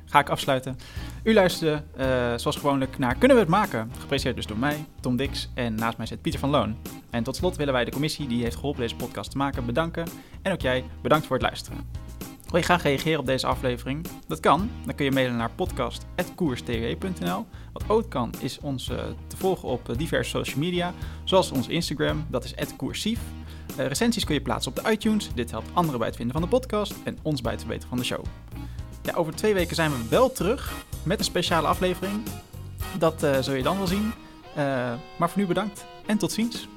ga ik afsluiten. U luisterde uh, zoals gewoonlijk naar Kunnen we het maken? Gepresenteerd dus door mij, Tom Dix en naast mij zit Pieter van Loon. En tot slot willen wij de commissie die heeft geholpen deze podcast te maken bedanken. En ook jij, bedankt voor het luisteren. Wil je graag reageren op deze aflevering? Dat kan. Dan kun je mailen naar podcast.koerstw.nl. Wat ook kan, is ons uh, te volgen op uh, diverse social media, zoals ons Instagram, dat is @koersief. Uh, recensies kun je plaatsen op de iTunes. Dit helpt anderen bij het vinden van de podcast en ons bij het verbeteren van de show. Over twee weken zijn we wel terug met een speciale aflevering. Dat uh, zul je dan wel zien. Uh, maar voor nu bedankt en tot ziens.